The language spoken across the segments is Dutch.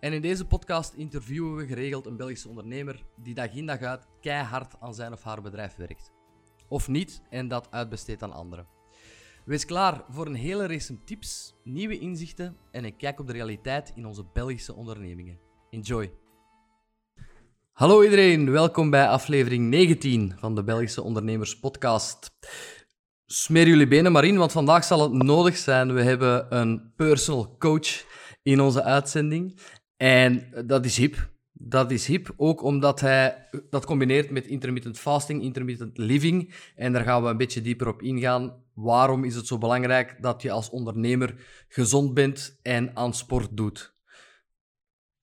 En in deze podcast interviewen we geregeld een Belgische ondernemer die dag in dag uit keihard aan zijn of haar bedrijf werkt. Of niet en dat uitbesteedt aan anderen. Wees klaar voor een hele race tips, nieuwe inzichten en een kijk op de realiteit in onze Belgische ondernemingen. Enjoy! Hallo iedereen, welkom bij aflevering 19 van de Belgische Ondernemers Podcast. Smeer jullie benen maar in, want vandaag zal het nodig zijn. We hebben een personal coach in onze uitzending. En dat is hip. Dat is hip, ook omdat hij dat combineert met intermittent fasting, intermittent living. En daar gaan we een beetje dieper op ingaan. Waarom is het zo belangrijk dat je als ondernemer gezond bent en aan sport doet?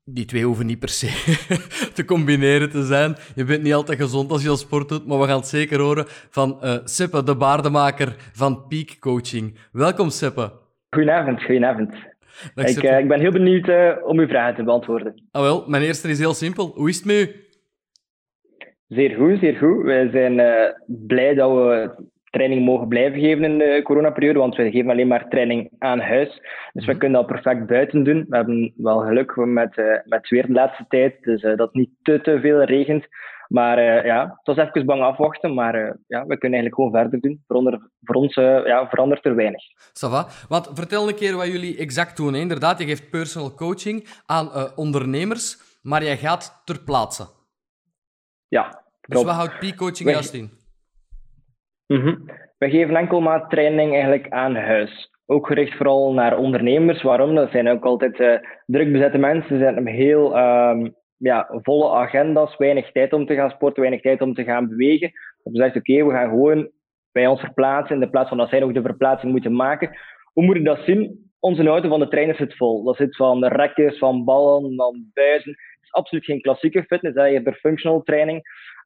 Die twee hoeven niet per se te combineren te zijn. Je bent niet altijd gezond als je al sport doet, maar we gaan het zeker horen van uh, Seppe, de baardenmaker van Peak Coaching. Welkom, Seppe. Goedenavond, goedenavond. Ik, uh, ik, ben heel benieuwd uh, om uw vragen te beantwoorden. Ah, wel, mijn eerste is heel simpel. Hoe is het met u? Zeer goed, zeer goed. Wij zijn uh, blij dat we training mogen blijven geven in de coronaperiode, want we geven alleen maar training aan huis. Dus we mhm. kunnen dat perfect buiten doen. We hebben wel geluk met, met weer de laatste tijd, dus dat het niet te, te veel regent. Maar uh, ja, het was even bang afwachten, maar uh, ja, we kunnen eigenlijk gewoon verder doen. Voor, onder, voor ons uh, ja, verandert er weinig. Sava. Want vertel een keer wat jullie exact doen. Hè? Inderdaad, je geeft personal coaching aan ondernemers, maar jij gaat ter plaatse. Ja, dus wat houdt P-coaching juist in? Mm -hmm. We geven enkel maar training eigenlijk aan huis. Ook gericht vooral naar ondernemers. Waarom? Dat zijn ook altijd druk bezette mensen. Ze zijn heel um, ja, volle agenda's, weinig tijd om te gaan sporten, weinig tijd om te gaan bewegen. Dan zegt oké, we gaan gewoon bij ons verplaatsen in de plaats van dat zij nog de verplaatsing moeten maken. Hoe moet ik dat zien? Onze auto van de trein zit vol. Dat zit van rekjes, van ballen, van buizen. Het is absoluut geen klassieke fitness, hè. je hebt er functional training.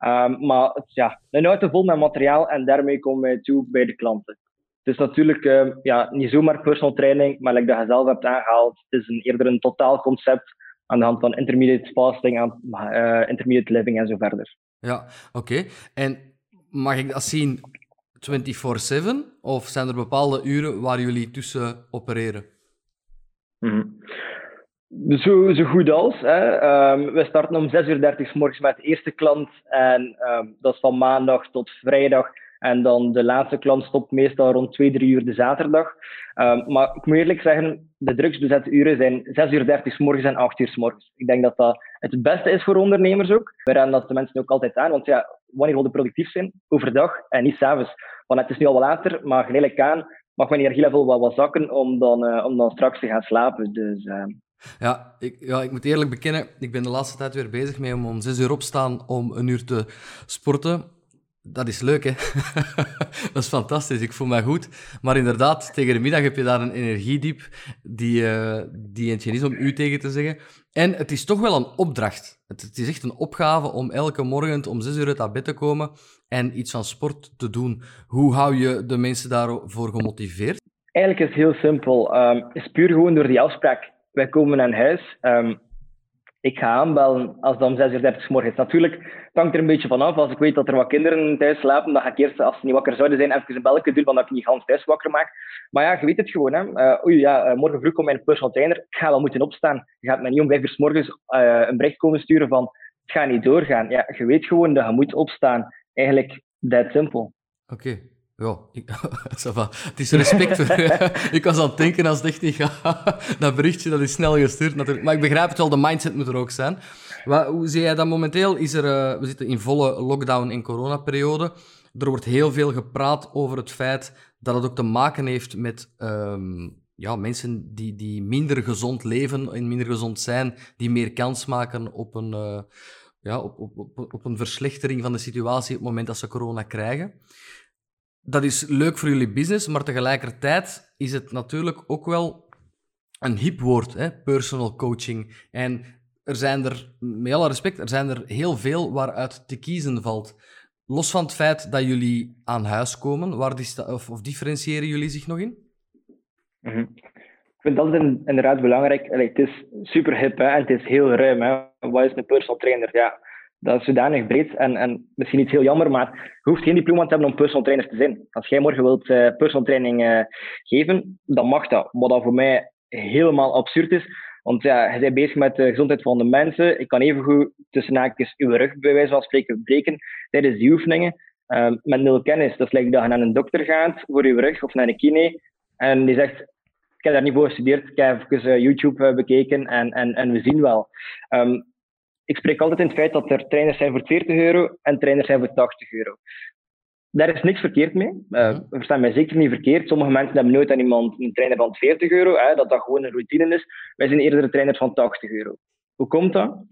Um, maar ja, een auto vol met materiaal en daarmee komen wij toe bij de klanten. Het is natuurlijk uh, ja, niet zomaar personal training, maar like dat je zelf hebt aangehaald, het is een, eerder een totaal concept aan de hand van intermediate fasting, aan, uh, intermediate living en zo verder. Ja, oké. En mag ik dat zien 24-7 of zijn er bepaalde uren waar jullie tussen opereren? Mm -hmm. Zo, zo goed als. Hè. Um, we starten om 6.30 uur s morgens met de eerste klant. En um, dat is van maandag tot vrijdag. En dan de laatste klant stopt meestal rond 2, 3 uur de zaterdag. Um, maar ik moet eerlijk zeggen, de drugsbezette uren zijn 6 uur 30 s morgens en 8 uur s morgens. Ik denk dat dat het beste is voor ondernemers ook. We raden dat de mensen ook altijd aan, want ja, wanneer wil je productief zijn? Overdag en niet s'avonds. Want het is nu al wat later, maar geleidelijk aan mag mijn energielevel wel wat zakken om dan, uh, om dan straks te gaan slapen. Dus... Uh, ja ik, ja, ik moet eerlijk bekennen, ik ben de laatste tijd weer bezig mee om om 6 uur opstaan om een uur te sporten. Dat is leuk, hè? dat is fantastisch. Ik voel me goed. Maar inderdaad, tegen de middag heb je daar een energiediep die, uh, die eentje is om u tegen te zeggen. En het is toch wel een opdracht. Het, is echt een opgave om elke morgen om zes uur uit bed te komen en iets van sport te doen. Hoe hou je de mensen daarvoor gemotiveerd? Eigenlijk is het heel simpel. Um, het is puur gewoon door die afspraak. Wij komen aan huis. Um, ik ga aanbellen als dat om 6 uur 30 morgens. Natuurlijk, het hangt er een beetje vanaf. Als ik weet dat er wat kinderen thuis slapen, dan ga ik eerst, als ze niet wakker zouden zijn, even een belletje doen, van dat ik niet gans thuis wakker maak. Maar ja, je weet het gewoon. Hè. Uh, oei, ja, uh, morgen vroeg komt mijn personal trainer. Ik ga wel moeten opstaan. Je gaat mij niet om 5 uur s morgens uh, een bericht komen sturen van het gaat niet doorgaan. Ja, je weet gewoon dat je moet opstaan. Eigenlijk, dat simpel. Oké. Ja, het is respect. ik was aan het denken als het. Dat berichtje dat is snel gestuurd natuurlijk. Maar ik begrijp het wel, de mindset moet er ook zijn. Hoe zie jij dat momenteel? Is er, uh, we zitten in volle lockdown in coronaperiode. Er wordt heel veel gepraat over het feit dat het ook te maken heeft met um, ja, mensen die, die minder gezond leven en minder gezond zijn, die meer kans maken op een, uh, ja, op, op, op een verslechtering van de situatie op het moment dat ze corona krijgen dat is leuk voor jullie business, maar tegelijkertijd is het natuurlijk ook wel een hip woord, hè? personal coaching. En er zijn er, met alle respect, er zijn er heel veel waaruit te kiezen valt. Los van het feit dat jullie aan huis komen, waar of, of differentiëren jullie zich nog in? Mhm. Ik vind dat inderdaad belangrijk. het is super hip hè, en het is heel ruim. Hè. Wat is een personal trainer? Ja, dat is zodanig breed en, en misschien iets heel jammer, maar je hoeft geen diploma te hebben om personal trainer te zijn. Als jij morgen wilt uh, personal training uh, geven, dan mag dat. Wat dat voor mij helemaal absurd is. Want ja, je bent bezig met de gezondheid van de mensen. Ik kan even goed tussen haakjes uw rug bij wijze van spreken breken tijdens die oefeningen. Uh, met nul kennis. Dat is like dat je naar een dokter gaat voor je rug of naar een kine. En die zegt, ik heb daar niet voor gestudeerd. Ik heb even YouTube bekeken en, en, en we zien wel. Um, ik spreek altijd in het feit dat er trainers zijn voor 40 euro en trainers zijn voor 80 euro. Daar is niks verkeerd mee. Uh, verstaan mij zeker niet verkeerd. Sommige mensen hebben nooit aan iemand een trainer van 40 euro, hè, dat dat gewoon een routine is. Wij zijn eerder een trainer van 80 euro. Hoe komt dat?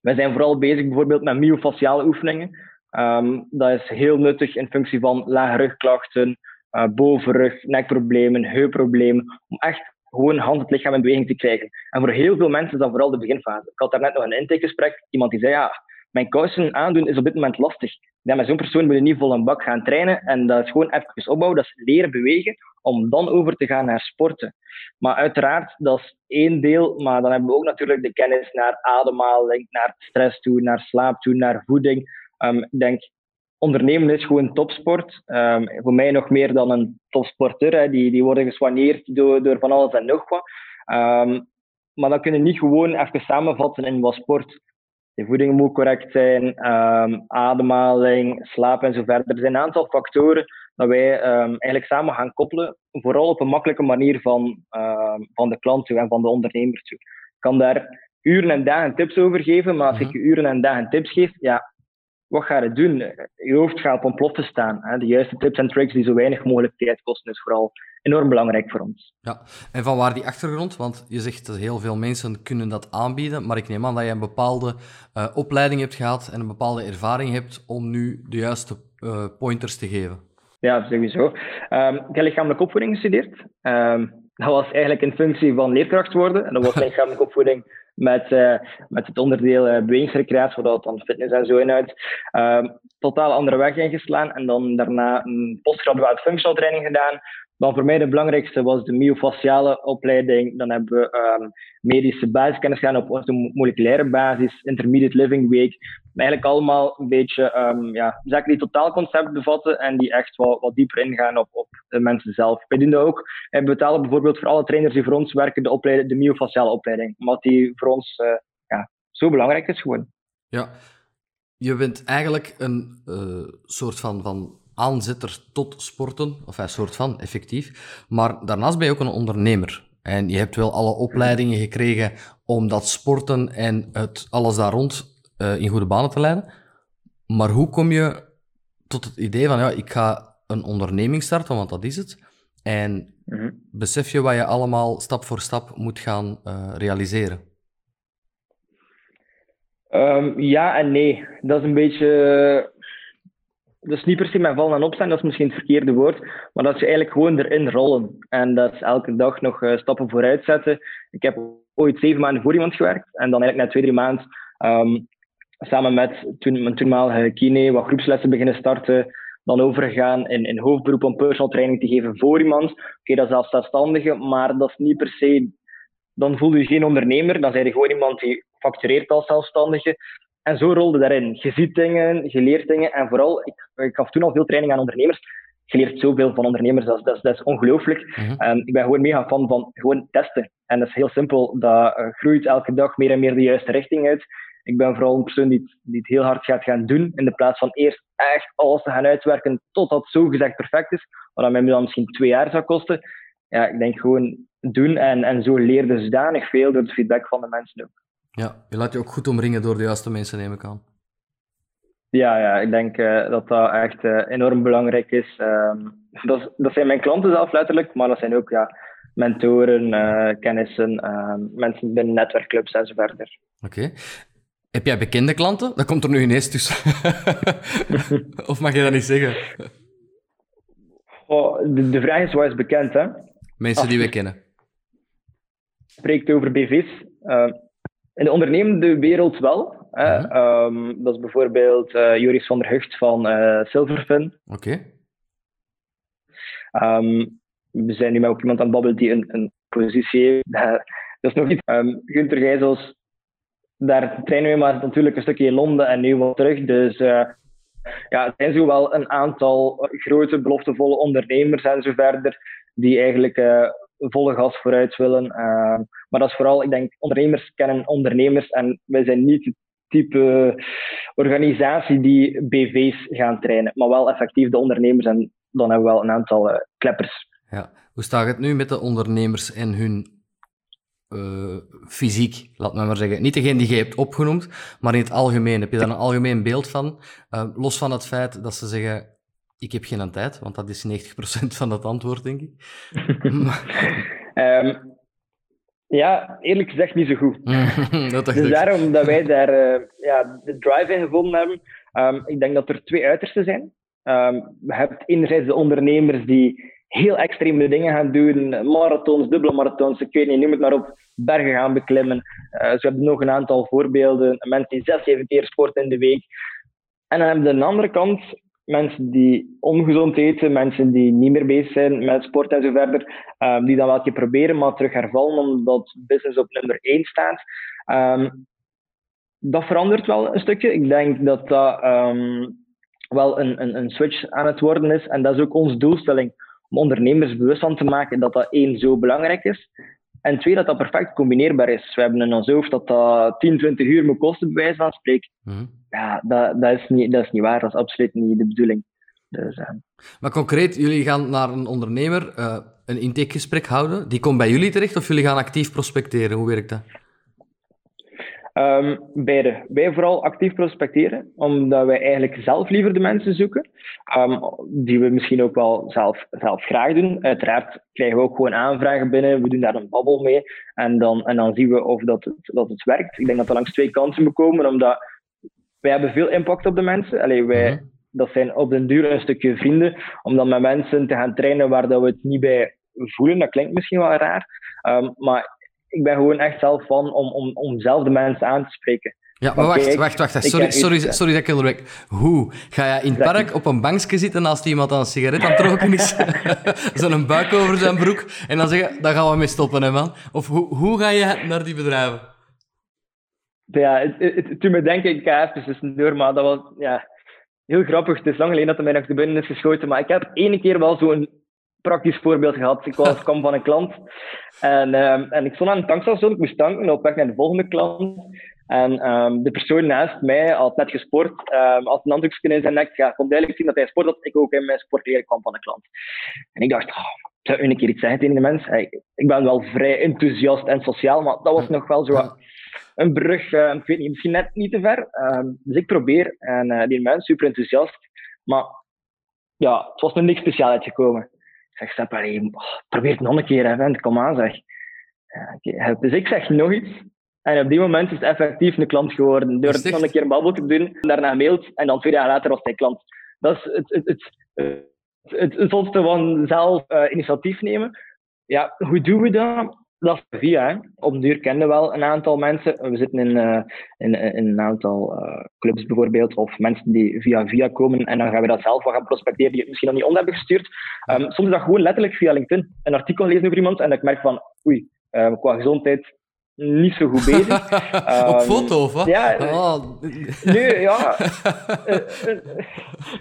Wij zijn vooral bezig bijvoorbeeld met myofasciale oefeningen. Um, dat is heel nuttig in functie van lage rugklachten, uh, bovenrug, nekproblemen, heupproblemen. Om echt gewoon hand het lichaam in beweging te krijgen. En voor heel veel mensen is dat vooral de beginfase. Ik had daarnet nog een intakegesprek. Iemand die zei, ja, mijn kousen aandoen is op dit moment lastig. Ja, met zo'n persoon moet je niet vol een bak gaan trainen. En dat is gewoon even opbouwen, dat is leren bewegen, om dan over te gaan naar sporten. Maar uiteraard, dat is één deel. Maar dan hebben we ook natuurlijk de kennis naar ademhaling, naar stress toe, naar slaap toe, naar voeding. Um, ik denk, ondernemen is gewoon topsport. Um, voor mij nog meer dan een topsporter. Hè. Die, die worden geswanneerd door, door van alles en nog wat. Um, maar dat kunnen niet gewoon even samenvatten in wat sport. De voeding moet correct zijn, um, ademhaling, slaap en zo verder. Er zijn een aantal factoren dat wij eigenlijk samen gaan koppelen. Vooral op een makkelijke manier van, van de klant toe en van de ondernemer toe. Ik kan daar uren en dagen tips over geven, maar als ik je uren en dagen tips geef, ja, wat ga je doen? Je hoofd gaat op ontploffen staan. Hè? De juiste tips en tricks die zo weinig mogelijk tijd kosten, is vooral enorm belangrijk voor ons. Ja, en van waar die achtergrond? Want je zegt dat heel veel mensen kunnen dat aanbieden, maar ik neem aan dat je een bepaalde uh, opleiding hebt gehad en een bepaalde ervaring hebt om nu de juiste uh, pointers te geven. Ja, sowieso. Um, ik heb lichamelijke opvoeding gestudeerd. Um, dat was eigenlijk in functie van leerkracht worden. En dat was lichamelijke opvoeding met, uh, met het onderdeel uh, bewegingsrecreatie, waar dat dan fitness en zo inhoudt. Uh, totaal andere weg ingeslaan en dan daarna een postgraduaat functional training gedaan. Dan voor mij de belangrijkste was de myofasciale opleiding. Dan hebben we um, medische basiskennis gedaan op moleculaire basis, intermediate living week. Eigenlijk allemaal een beetje um, ja, zaken die totaalconcept bevatten en die echt wat, wat dieper ingaan op, op de mensen zelf. Wij doen dat ook. Wij betalen bijvoorbeeld voor alle trainers die voor ons werken de, opleiding, de myofasciale opleiding. Omdat die voor ons uh, ja, zo belangrijk is gewoon. Ja, je bent eigenlijk een uh, soort van, van aanzetter tot sporten, of een soort van, effectief. Maar daarnaast ben je ook een ondernemer. En je hebt wel alle opleidingen gekregen om dat sporten en het, alles daar rond uh, in goede banen te leiden. Maar hoe kom je tot het idee van, ja, ik ga een onderneming starten, want dat is het. En mm -hmm. besef je wat je allemaal stap voor stap moet gaan uh, realiseren? Um, ja en nee. Dat is een beetje is niet per se mijn vallen en opstaan, dat is misschien het verkeerde woord, maar dat is eigenlijk gewoon erin rollen. En dat is elke dag nog uh, stappen vooruit zetten. Ik heb ooit zeven maanden voor iemand gewerkt en dan eigenlijk na twee, drie maanden um, samen met toen, mijn toenmalige kine wat groepslessen beginnen starten, dan overgegaan in, in hoofdberoep om personal training te geven voor iemand. Oké, dat is zelfstandige, maar dat is niet per se... Dan voel je geen ondernemer, dan zijn je gewoon iemand die factureert als zelfstandige. En zo rolde daarin. Je ziet dingen, je leert dingen. En vooral, ik, ik gaf toen al veel training aan ondernemers. Je leert zoveel van ondernemers, dat is, dat is, dat is ongelooflijk. Mm um, ik ben gewoon mega fan van gewoon testen. En dat is heel simpel. Dat uh, groeit elke dag meer en meer de juiste richting uit. Ik ben vooral een persoon die het, die het heel hard gaat gaan doen, in de plaats van eerst echt alles te gaan uitwerken totdat het zo gezegd perfect is. Wat mij dan misschien twee jaar zou kosten. Ja, ik denk gewoon doen en, en zo leerde zodanig veel door de feedback van de mensen ook. Ja, je laat je ook goed omringen door de juiste mensen, neem ik aan. Ja, ja ik denk uh, dat dat echt uh, enorm belangrijk is. Um, dat, dat, zijn mijn klanten zelf letterlijk, maar dat zijn ook ja, mentoren, uh, kennissen, mensen binnen netwerkclubs en zo verder. Oké. Okay. Heb jij bekende klanten? Dat komt er nu ineens tussen. of mag je dat niet zeggen? Oh, de, de, vraag is, wat is bekend, hè? Mensen die we kennen. Spreekt over BV's in de ondernemende wereld wel. Hè. Ehm, dat is bijvoorbeeld uh, Joris van der Hucht van uh, Silverfin. Oké. Ehm, we zijn nu met ook iemand aan het babbelen die een, een positie heeft. dat is nog iets. Um, Gunther Gijzels, daar trainen we maar natuurlijk een stukje in Londen en nu wat terug. Dus uh, ja, er zijn zo wel een aantal grote, beloftevolle ondernemers en zo verder, die eigenlijk volle gas vooruit willen. Uh, maar dat is vooral, ik denk, ondernemers kennen ondernemers en wij zijn niet het type organisatie die BV's gaan trainen, maar wel effectief de ondernemers en dan hebben we wel een aantal uh, kleppers. Ja. Hoe staat het nu met de ondernemers en hun uh, fysiek, laat me maar zeggen. Niet degene die je hebt opgenoemd, maar in het algemeen. Heb je daar een algemeen beeld van? Uh, los van het feit dat ze zeggen, ik heb geen tijd, want dat is 90% van het antwoord, denk ik. um, ja, eerlijk gezegd niet zo goed. dat dus daarom dat wij daar uh, ja, de drive in gevonden hebben. Um, ik denk dat er twee uitersten zijn. Um, je hebt enerzijds de ondernemers die heel extreme dingen gaan doen. Marathons, dubbele marathons, ik weet niet, noem het maar op. Bergen gaan beklimmen. Uh, ze hebben nog een aantal voorbeelden. Mensen die zes, zeven keer sporten in de week. En dan hebben we aan de andere kant mensen die ongezond eten, mensen die niet meer bezig zijn met sport en zo verder, um, die dan wel keer proberen, maar terug hervallen omdat business op nummer 1 staat. Um, dat verandert wel een stukje. Ik denk dat dat um, wel een, een, een switch aan het worden is. En dat is ook onze doelstelling om ondernemers bewust van te maken dat dat één zo belangrijk is. En twee, dat dat perfect combineerbaar is. We hebben in ons hoofd dat dat 10, 20 uur moet kosten, bij wijze van spreken. Mhm. Ja, dat, dat, is niet, dat is niet waar. Dat is absoluut niet de bedoeling. Dus, uh... Maar concreet, jullie gaan naar een ondernemer uh, een intakegesprek houden. Die komt bij jullie terecht of jullie gaan actief prospecteren? Hoe werkt dat? Um, beide. Wij vooral actief prospecteren, omdat wij eigenlijk zelf liever de mensen zoeken, um, die we misschien ook wel zelf, zelf graag doen. Uiteraard krijgen we ook gewoon aanvragen binnen, we doen daar een babbel mee en dan, en dan zien we of dat het, dat het werkt. Ik denk dat er langs twee kanten moet komen, omdat wij hebben veel impact op de mensen. Allee, wij, mhm. Dat zijn op den duur een stukje vrienden, om dan met mensen te gaan trainen waar dat we het niet bij voelen. Dat klinkt misschien wel raar, um, maar ik ben gewoon echt zelf van om, om, om zelf de mensen aan te spreken. Ja, maar wacht, wacht, wacht. Sorry, sorry, sorry dat ik onderweg. Hoe? Ga je in het park op een bankje zitten naast iemand aan een sigaret aan het roken is? Zo'n buik over zijn broek. En dan zeggen, daar gaan we mee stoppen, hè, man. Of hoe, hoe ga je naar die bedrijven? Ja, het, me denken, ik ga dus door, dat was ja, heel grappig. Het is lang geleden dat er mij nog de binnen is geschoten. Maar ik heb ene keer wel zo'n praktisch voorbeeld gehad. Ik was, kwam van een klant en, um, en ik stond aan een tankstation, ik moest tanken op weg naar de volgende klant. En um, de persoon naast mij had net gesport, um, had een handdoekje in zijn nek. Ja, kon duidelijk zien dat hij sport dat ik ook in mijn sport kwam van een klant. En ik dacht, oh, zou een keer iets zeggen tegen de mens? ik ben wel vrij enthousiast en sociaal, maar dat was nog wel zo een brug, uh, ik weet niet, misschien net niet te ver. dus ik probeer en uh, die mens super enthousiast. Maar ja, het was nog niks speciaal uitgekomen zeg, stap alleen, probeer het nog een keer, hè, kom aan zeg. Ja, Dus ik zeg nog iets. En op die moment is het effectief een klant geworden. Door het nog een keer een babbel te doen, daarna mailt en dan twee jaar later was hij klant. Dat is het, het, het, het, het, het van zelf uh, initiatief nemen. Ja, hoe doen we dat? Dat is via. Hè. Op duur kennen we wel een aantal mensen. We zitten in, uh, in, in, een aantal uh, clubs bijvoorbeeld, of mensen die via via komen. En dan gaan we dat zelf wat gaan prospecteren die het misschien nog niet on hebben gestuurd. Um, soms is dat gewoon letterlijk via LinkedIn. Een artikel lezen over iemand en ik merk van, oei, uh, qua gezondheid niet zo goed bezig. Op ehm, foto, of wat? Ja. Oh. Nee, ja.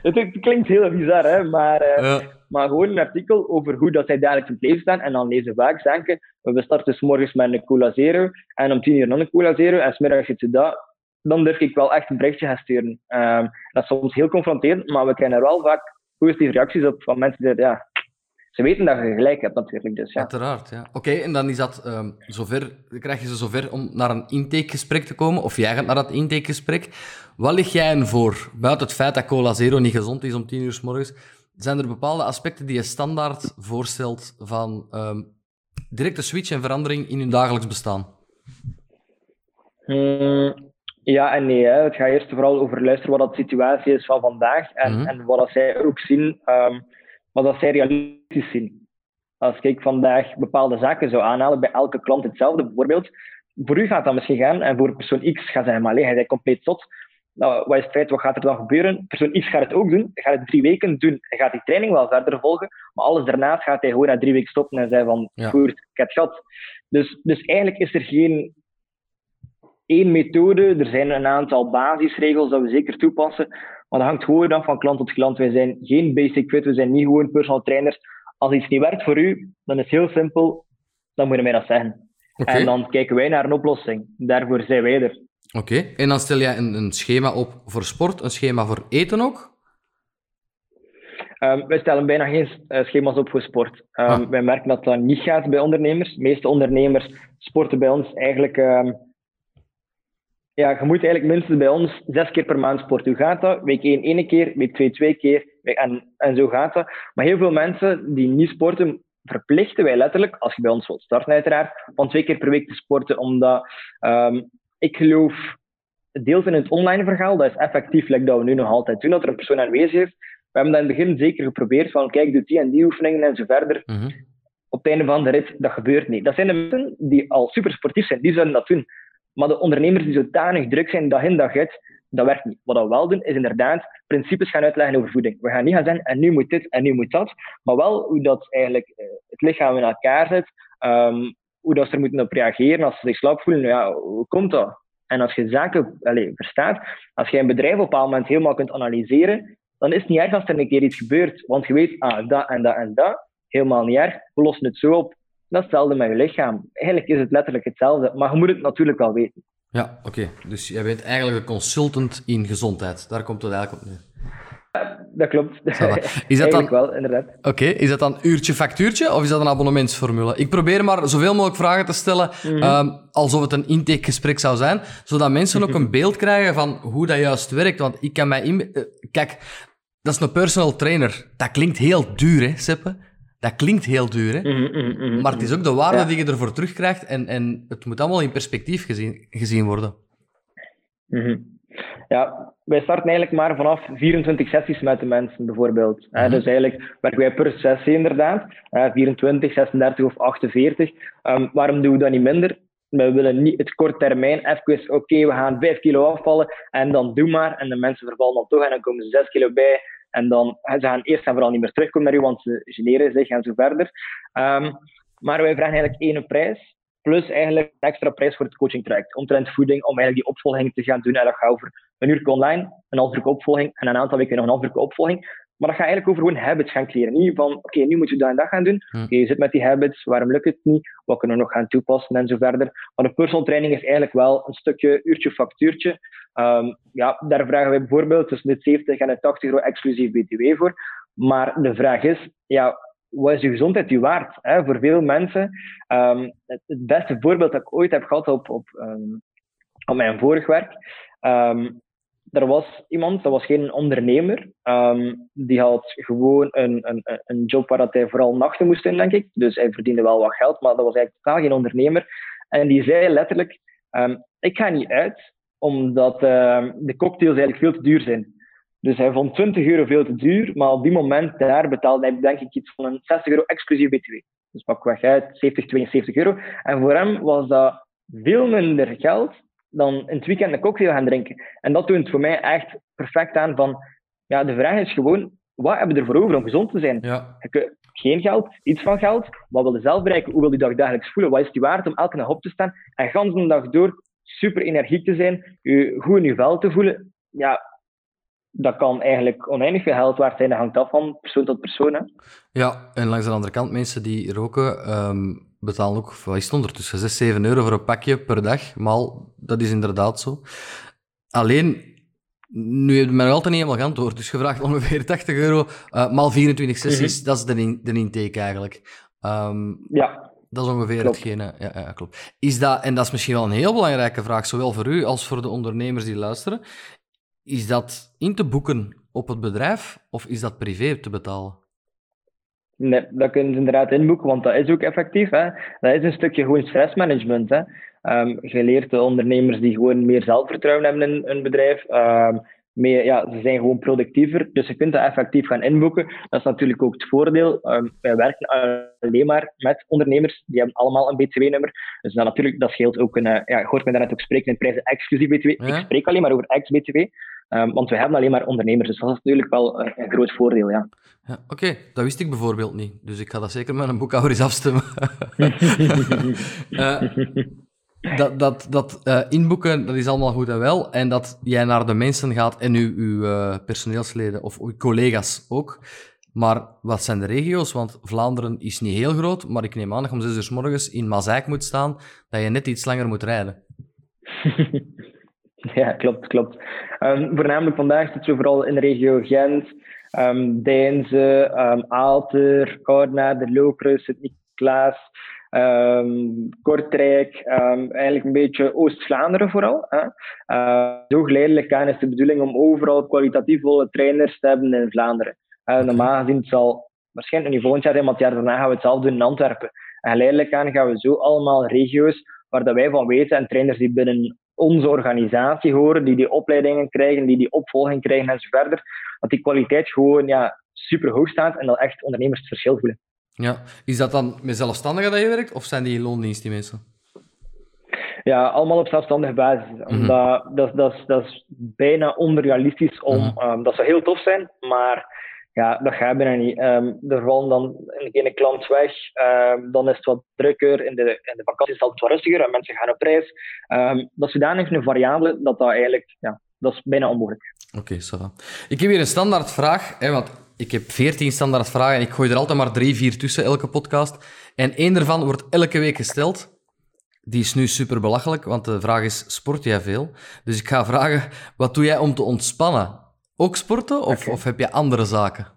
het, klinkt heel bizar, hè, maar... Ja maar gewoon een artikel over hoe dat zij dagelijks in het leven staan. En dan lezen vaak denken, we starten s morgens met een cola zero en om tien uur nog een cola zero en smiddags zit ze dat. Dan durf ik wel echt een berichtje gaan sturen. Um, dat is soms heel confronterend, maar we krijgen er wel vaak positieve reacties op van mensen die, ja, ze weten dat je gelijk hebt natuurlijk. Dus, ja. Uiteraard, ja. Oké, en dan is dat um, zover, krijg je ze zover om naar een intakegesprek te komen, of jij gaat naar dat intakegesprek. Wat lig jij hen voor? Buiten het feit dat cola zero niet gezond is om tien uur s morgens, zijn er bepaalde aspecten die je standaard voorstelt van um, directe switch en verandering in hun dagelijks bestaan? Hmm, ja en nee. Hè. Het gaat eerst vooral over luisteren wat de situatie is van vandaag en, mhm. en wat zij ook zien, um, wat dat zij realistisch zien. Als ik vandaag bepaalde zaken zou aanhalen bij elke klant hetzelfde, bijvoorbeeld, voor u gaat dat misschien gaan en voor persoon X gaat zeggen, maar hij is compleet zot. Nou, wat is het feit, wat gaat er dan gebeuren? Persoon X gaat het ook doen, hij gaat het drie weken doen en gaat die training wel verder volgen, maar alles daarnaast gaat hij gewoon na drie weken stoppen en zeggen van, ja. goed, ik heb het gehad. Dus, dus eigenlijk is er geen één methode. Er zijn een aantal basisregels dat we zeker toepassen. Maar dat hangt gewoon af van klant tot klant. Wij zijn geen basic fit, we zijn niet gewoon personal trainers. Als iets niet werkt voor u, dan is het heel simpel. Dan moet je mij dat zeggen. En dan kijken wij naar een oplossing. Daarvoor zijn wij er. Oké, en dan stel jij een, een, schema op voor sport, een schema voor eten ook? Um, wij stellen bijna geen uh, schema's op voor sport. Um, ah. Wij merken dat dat niet gaat bij ondernemers. De meeste ondernemers sporten bij ons eigenlijk um, ja, je moet eigenlijk minstens bij ons zes keer per maand sporten. Hoe gaat dat? Week 1 één keer, week 2 twee keer. En, en zo gaat dat. Maar heel veel mensen die niet sporten, verplichten wij letterlijk, als je bij ons wilt starten uiteraard, van twee keer per week te sporten. Omdat um, ik geloof, deels in het online verhaal, dat is effectief, like dat we nu nog altijd doen, dat er een persoon aanwezig is. We hebben dat in het begin zeker geprobeerd, van kijk, doe die en die oefeningen en zo verder. Mhm. Op het einde van de rit, dat gebeurt niet. Dat zijn de mensen die al super sportief zijn, die zullen dat doen. Maar de ondernemers die zodanig druk zijn dag in dag uit, dat werkt niet. Wat we wel doen, is inderdaad principes gaan uitleggen over voeding. We gaan niet gaan zeggen, en nu moet dit, en nu moet dat. Maar wel hoe dat eigenlijk eh, het lichaam in elkaar zit. Um, hoe dat ze er moeten op reageren als ze zich slap voelen. Nou ja, hoe komt dat? En als je zaken allez, verstaat, als je een bedrijf op een bepaald moment helemaal kunt analyseren, dan is het niet erg als er een keer iets gebeurt. Want je weet, ah, dat en dat en dat, helemaal niet erg. We lossen het zo op. Dat is hetzelfde met je lichaam. Eigenlijk is het letterlijk hetzelfde, maar je moet het natuurlijk wel weten. Ja, oké. Dus jij bent eigenlijk een consultant in gezondheid. Daar komt het eigenlijk op neer. dat klopt. Is dat dan... wel, inderdaad. Oké, is dat dan uurtje factuurtje of is dat een abonnementsformule? Ik probeer maar zoveel mogelijk vragen te stellen, mhm. ehm, alsof het een intakegesprek zou zijn, zodat mensen ook een beeld krijgen van hoe dat juist werkt. Want ik kan mij... In... Eh, kijk, dat is een personal trainer. Dat klinkt heel duur, hè, Seppe? Dat klinkt heel duur, hè? Mhm, mhm, mhm, maar het is ook de waarde die je ervoor terugkrijgt en, en het moet allemaal in perspectief gezien, gezien worden. Ja, wij starten eigenlijk maar vanaf 24 sessies met de mensen, bijvoorbeeld. Dus eigenlijk werken wij per sessie inderdaad, 24, 36 of 48. Um, waarom doen we dat niet minder? We willen niet het kort termijn even, oké, we gaan 5 kilo afvallen en dan doe maar. En de mensen vervallen dan toch en dan komen ze 6 kilo bij en dan ze gaan eerst en vooral niet meer terugkomen naar u, want ze generen zich en zo verder. Um, maar wij vragen eigenlijk één prijs, plus eigenlijk een extra prijs voor het coaching traject. Omtrent voeding, om eigenlijk die opvolging te gaan doen. En dat gaat over een uur online, een half uur opvolging en een aantal weken nog een half uur opvolging. Maar dat gaat eigenlijk over gewoon habits gaan kleren. Niet van, oké, nu moet je dat en dat gaan doen. Oké, je zit met die habits, waarom lukt het niet? Wat kunnen we nog gaan toepassen en zo verder. Maar de personal training is eigenlijk wel een stukje uurtje factuurtje. Um, ja, daar vragen wij bijvoorbeeld tussen de 70 en de 80 euro exclusief BTW voor. Maar de vraag is, ja, wat is je gezondheid je waard? Hè? Voor veel mensen, um, het, beste voorbeeld dat ik ooit heb gehad op, op, um, op mijn vorig werk, er was iemand, dat was geen ondernemer, die had gewoon een, een, een job waar dat hij vooral nachten moest in, denk ik. Dus hij verdiende wel wat geld, maar dat was eigenlijk totaal geen ondernemer. En die zei letterlijk, ik ga niet uit, omdat um, de cocktails eigenlijk veel te duur zijn. Dus hij vond 20 euro veel te duur, maar op die moment daar betaalde hij denk ik iets van een 60 euro exclusief BTW. Dus pak weg uit, 70, 72 euro. En voor hem was dat veel minder geld dan in het weekend een cocktail gaan drinken. En dat doet voor mij echt perfect aan van, ja, de vraag is gewoon, wat hebben we ervoor over om gezond te zijn? Ja. Geen geld, iets van geld. Wat wil je zelf bereiken? Hoe wil je dag dagelijks voelen? Wat is die waard om elke dag op te staan en gans de dag door super energiek te zijn, je goed in je vel te voelen? Ja, dat kan eigenlijk oneindig veel geld waard zijn. Dat hangt af van persoon tot persoon. Hè? Ja, en langs de andere kant, mensen die roken, um, betalen ook, wat is het ondertussen, 6, 7 euro voor een pakje per dag. Maar dat is inderdaad zo. Alleen, nu heb je mij nog altijd niet helemaal geantwoord. Dus je vraagt ongeveer 80 euro, uh, maal 24 sessies, mhm. dat is de, in, de intake eigenlijk. Um, ja. Dat is ongeveer hetgene. Ja, ja, klopt. Is dat, en dat is misschien wel een heel belangrijke vraag, zowel voor u als voor de ondernemers die luisteren. Is dat in te boeken op het bedrijf of is dat privé te betalen? Nee, dat kunnen ze inderdaad inboeken, want dat is ook effectief. Hè. Dat is een stukje gewoon stressmanagement. Hè. Um, je leert de ondernemers die gewoon meer zelfvertrouwen hebben in hun bedrijf. Um, mee, ja, ze zijn gewoon productiever. Dus je kunt dat effectief gaan inboeken. Dat is natuurlijk ook het voordeel. Um, wij werken alleen maar met ondernemers. Die hebben allemaal een BTW-nummer. Dus dat, natuurlijk, dat scheelt ook een... Uh, ja, je hoort mij daarnet ook spreken in prijzen exclusief BTW. Ik spreek alleen maar over ex-BTW. Um, want we hebben alleen maar ondernemers. Dus dat is natuurlijk wel uh, een groot voordeel, ja. ja Oké, dat wist ik bijvoorbeeld niet. Dus ik ga dat zeker met een boekhouder eens afstemmen. dat, dat, dat uh, inboeken, dat is allemaal goed en wel. En dat jij naar de mensen gaat en uw, uw uh, personeelsleden of uw collega's ook. Maar wat zijn de regio's? Want Vlaanderen is niet heel groot, maar ik neem aan dat om zes uur s morgens in Mazaik moet staan, dat je net iets langer moet rijden. ja, klopt, klopt. Um, voornamelijk vandaag zitten we vooral in de regio Gent, um, Deinze, um, Aalter, Oudenaarde, Lokeren, Sint-Niklaas um, Kortrijk, um, eigenlijk een beetje Oost-Vlaanderen vooral. Hè. Uh, zo geleidelijk aan is de bedoeling om overal kwalitatief volle trainers te hebben in Vlaanderen. Uh, normaal gezien het zal waarschijnlijk niet volgend jaar zijn, maar het jaar daarna gaan we het zelf doen in Antwerpen. En geleidelijk aan gaan we zo allemaal regio's waar dat wij van weten en trainers die binnen onze organisatie horen, die die opleidingen krijgen, die die opvolging krijgen en zo verder, dat die kwaliteit gewoon ja, super hoog staat en dat echt ondernemers het verschil voelen. Ja, is dat dan met zelfstandigen dat je werkt, of zijn die in loondienst, die mensen? Ja, allemaal op zelfstandige basis. Mm -hmm. Omdat, dat, dat, dat is bijna onrealistisch om... Mm -hmm. um, dat zou heel tof zijn, maar ja, dat gaat bijna niet. Um, er vallen dan een klant weg, um, dan is het wat drukker, in de, in de vakantie is het wat rustiger en mensen gaan op reis. dat is zodanig een variabele dat dat eigenlijk... Ja, dat is bijna onmogelijk. Oké, okay, Ik heb hier een standaard vraag, hè, want ik heb veertien standaard vragen en ik gooi er altijd maar drie, vier tussen elke podcast. En één daarvan wordt elke week gesteld. Die is nu super belachelijk, want de vraag is: sport jij veel? Dus ik ga vragen: wat doe jij om te ontspannen? Ook sporten of, okay. of heb je andere zaken?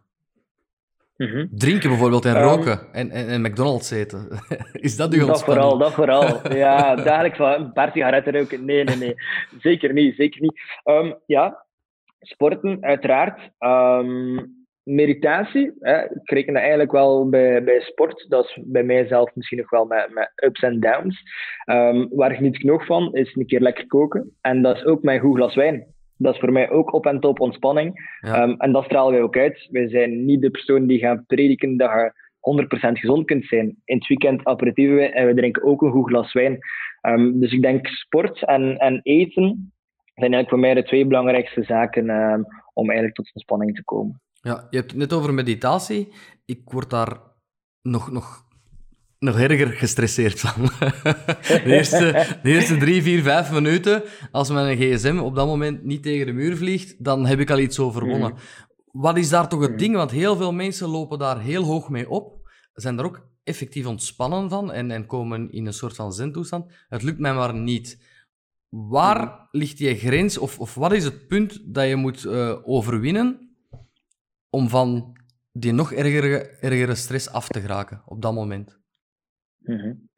Mm -hmm. Drinken bijvoorbeeld en um, roken en, en, en, McDonald's eten. is dat uw ontspanning? Dat vooral, dat vooral. Ja, dagelijks van een paar sigaretten roken. Nee, nee, nee. Zeker niet, zeker niet. Um, ja, sporten, uiteraard. Um, meditatie, hè, ik reken dat eigenlijk wel bij, bij sport. Dat is bij mijzelf misschien nog wel met, met ups en downs. Um, waar ik nog van, is een keer lekker koken. En dat is ook mijn goed glas wijn. Dat is voor mij ook op en top ontspanning. Ja. Um, en dat stralen wij ook uit. Wij zijn niet de persoon die gaan prediken dat je 100% gezond kunt zijn. In het weekend aperitieven we en we drinken ook een goed glas wijn. Um, dus ik denk sport en, en eten zijn eigenlijk voor mij de twee belangrijkste zaken om eigenlijk tot ontspanning te komen. Ja, je hebt het net over meditatie. Ik word daar nog, nog, nog erger gestresseerd van. De eerste, de eerste drie, vier, vijf minuten, als mijn gsm op dat moment niet tegen de muur vliegt, dan heb ik al iets overwonnen. Mm. Wat is daar toch het mm. ding? Want heel veel mensen lopen daar heel hoog mee op, zijn er ook effectief ontspannen van en, en komen in een soort van zen-toestand. Het lukt mij maar niet. Waar mm. ligt je grens, of, of wat is het punt dat je moet uh, overwinnen om van die nog ergere, ergere stress af te geraken op dat moment? Mm -hmm.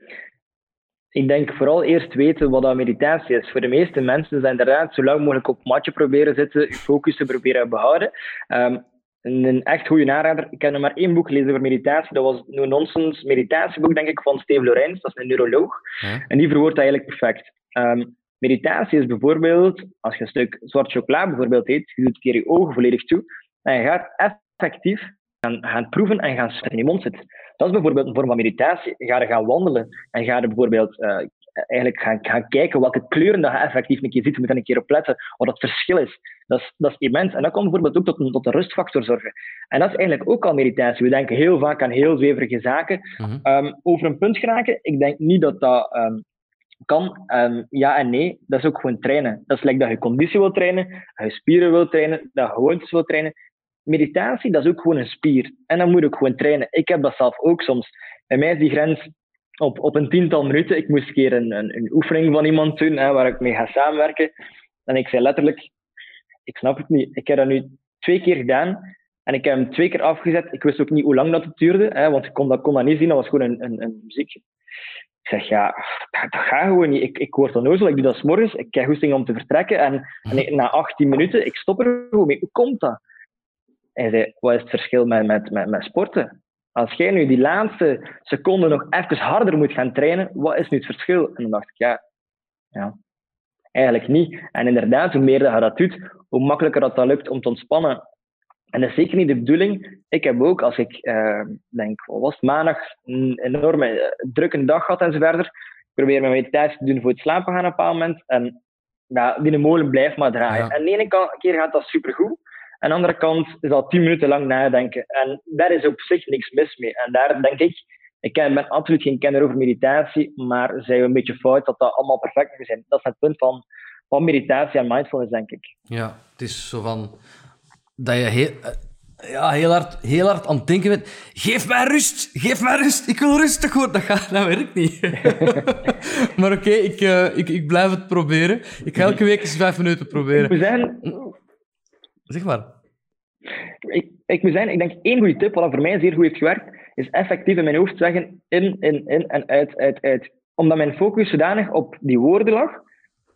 Ik denk vooral eerst weten wat dat meditatie is. Voor de meeste mensen is inderdaad zo lang mogelijk op het matje proberen zitten, je focus te proberen behouden. Um, een echt goede aanrader. Ik heb nog maar één boek gelezen over meditatie. Dat was No Nonsense meditatieboek, denk ik, van Steve Lorenz. Dat is een neuroloog. En die verwoordt dat eigenlijk perfect. Um, meditatie is bijvoorbeeld, als je een stuk zwart chocola bijvoorbeeld eet, je doet keer je ogen volledig toe, en je gaat effectief gaan, gaan proeven en gaan in je mond zitten. Dat is bijvoorbeeld een vorm van meditatie. Ga er gaan wandelen en ga er bijvoorbeeld uh, eigenlijk gaan, gaan kijken welke kleuren dat je effectief een keer ziet. Je moet er een keer op letten wat het verschil is. Dat is, dat is immens. En dat kan bijvoorbeeld ook tot een, tot een rustfactor zorgen. En dat is eigenlijk ook al meditatie. We denken heel vaak aan heel zweverige zaken. Mm -hmm. um, over een punt geraken, ik denk niet dat dat um, kan. Um, ja en nee, dat is ook gewoon trainen. Dat is like dat je conditie wil trainen, dat je spieren wil trainen, dat je gewoontes wil trainen meditatie, dat is ook gewoon een spier. En dan moet ik gewoon trainen. Ik heb dat zelf ook soms. Bij mij is die grens op, op een tiental minuten. Ik moest een keer een, een, een oefening van iemand doen, hè, waar ik mee ga samenwerken. En ik zei letterlijk, ik snap het niet. Ik heb dat nu twee keer gedaan. En ik heb hem twee keer afgezet. Ik wist ook niet hoe lang dat het duurde, hè, want ik kon dat, kon dat niet zien. Dat was gewoon een, een, een muziekje. Ik zeg, ja, dat, gaat gewoon niet. Ik, ik word onnozel, ik doe dat s morgens. Ik krijg goesting om te vertrekken. En, en na 18 minuten, ik stop er gewoon mee. Hoe komt dat? Hij zei, wat is het verschil met, met, met, met sporten? Als jij nu die laatste seconde nog even harder moet gaan trainen, wat is nu het verschil? En dan dacht ik, ja, ja. eigenlijk niet. En inderdaad, hoe meer dat je dat doet, hoe makkelijker dat, dat lukt om te ontspannen. En dat is zeker niet de bedoeling. Ik heb ook, als ik uh, denk, wat was het, maandag een enorme uh, drukke dag had en zo verder, ik probeer mijn meditatie te doen voor het slapen gaan op een bepaald moment. En ja, die molen blijft maar draaien. Ja. En de ene keer gaat dat supergoed. Aan de andere kant is dat tien minuten lang nadenken. En daar is op zich niks mis mee. En daar denk ik, ik ben absoluut geen kenner over meditatie, maar zijn we een beetje fout dat dat allemaal perfect moet zijn. Dat is het punt van, van meditatie en mindfulness, denk ik. Ja, het is zo van dat je heel, ja, heel, hard, heel hard aan het denken bent. Geef mij rust, geef mij rust, ik wil rustig worden. Dat, gaat, dat werkt niet. maar oké, okay, ik, uh, ik, ik blijf het proberen. Ik ga elke week eens vijf minuten proberen. We zijn... Zeg maar. Ik, ik moet zijn, ik denk één goede tip, wat voor mij zeer goed heeft gewerkt, is effectief in mijn hoofd zeggen in, in, in en uit, uit, uit. Omdat mijn focus zodanig op die woorden lag,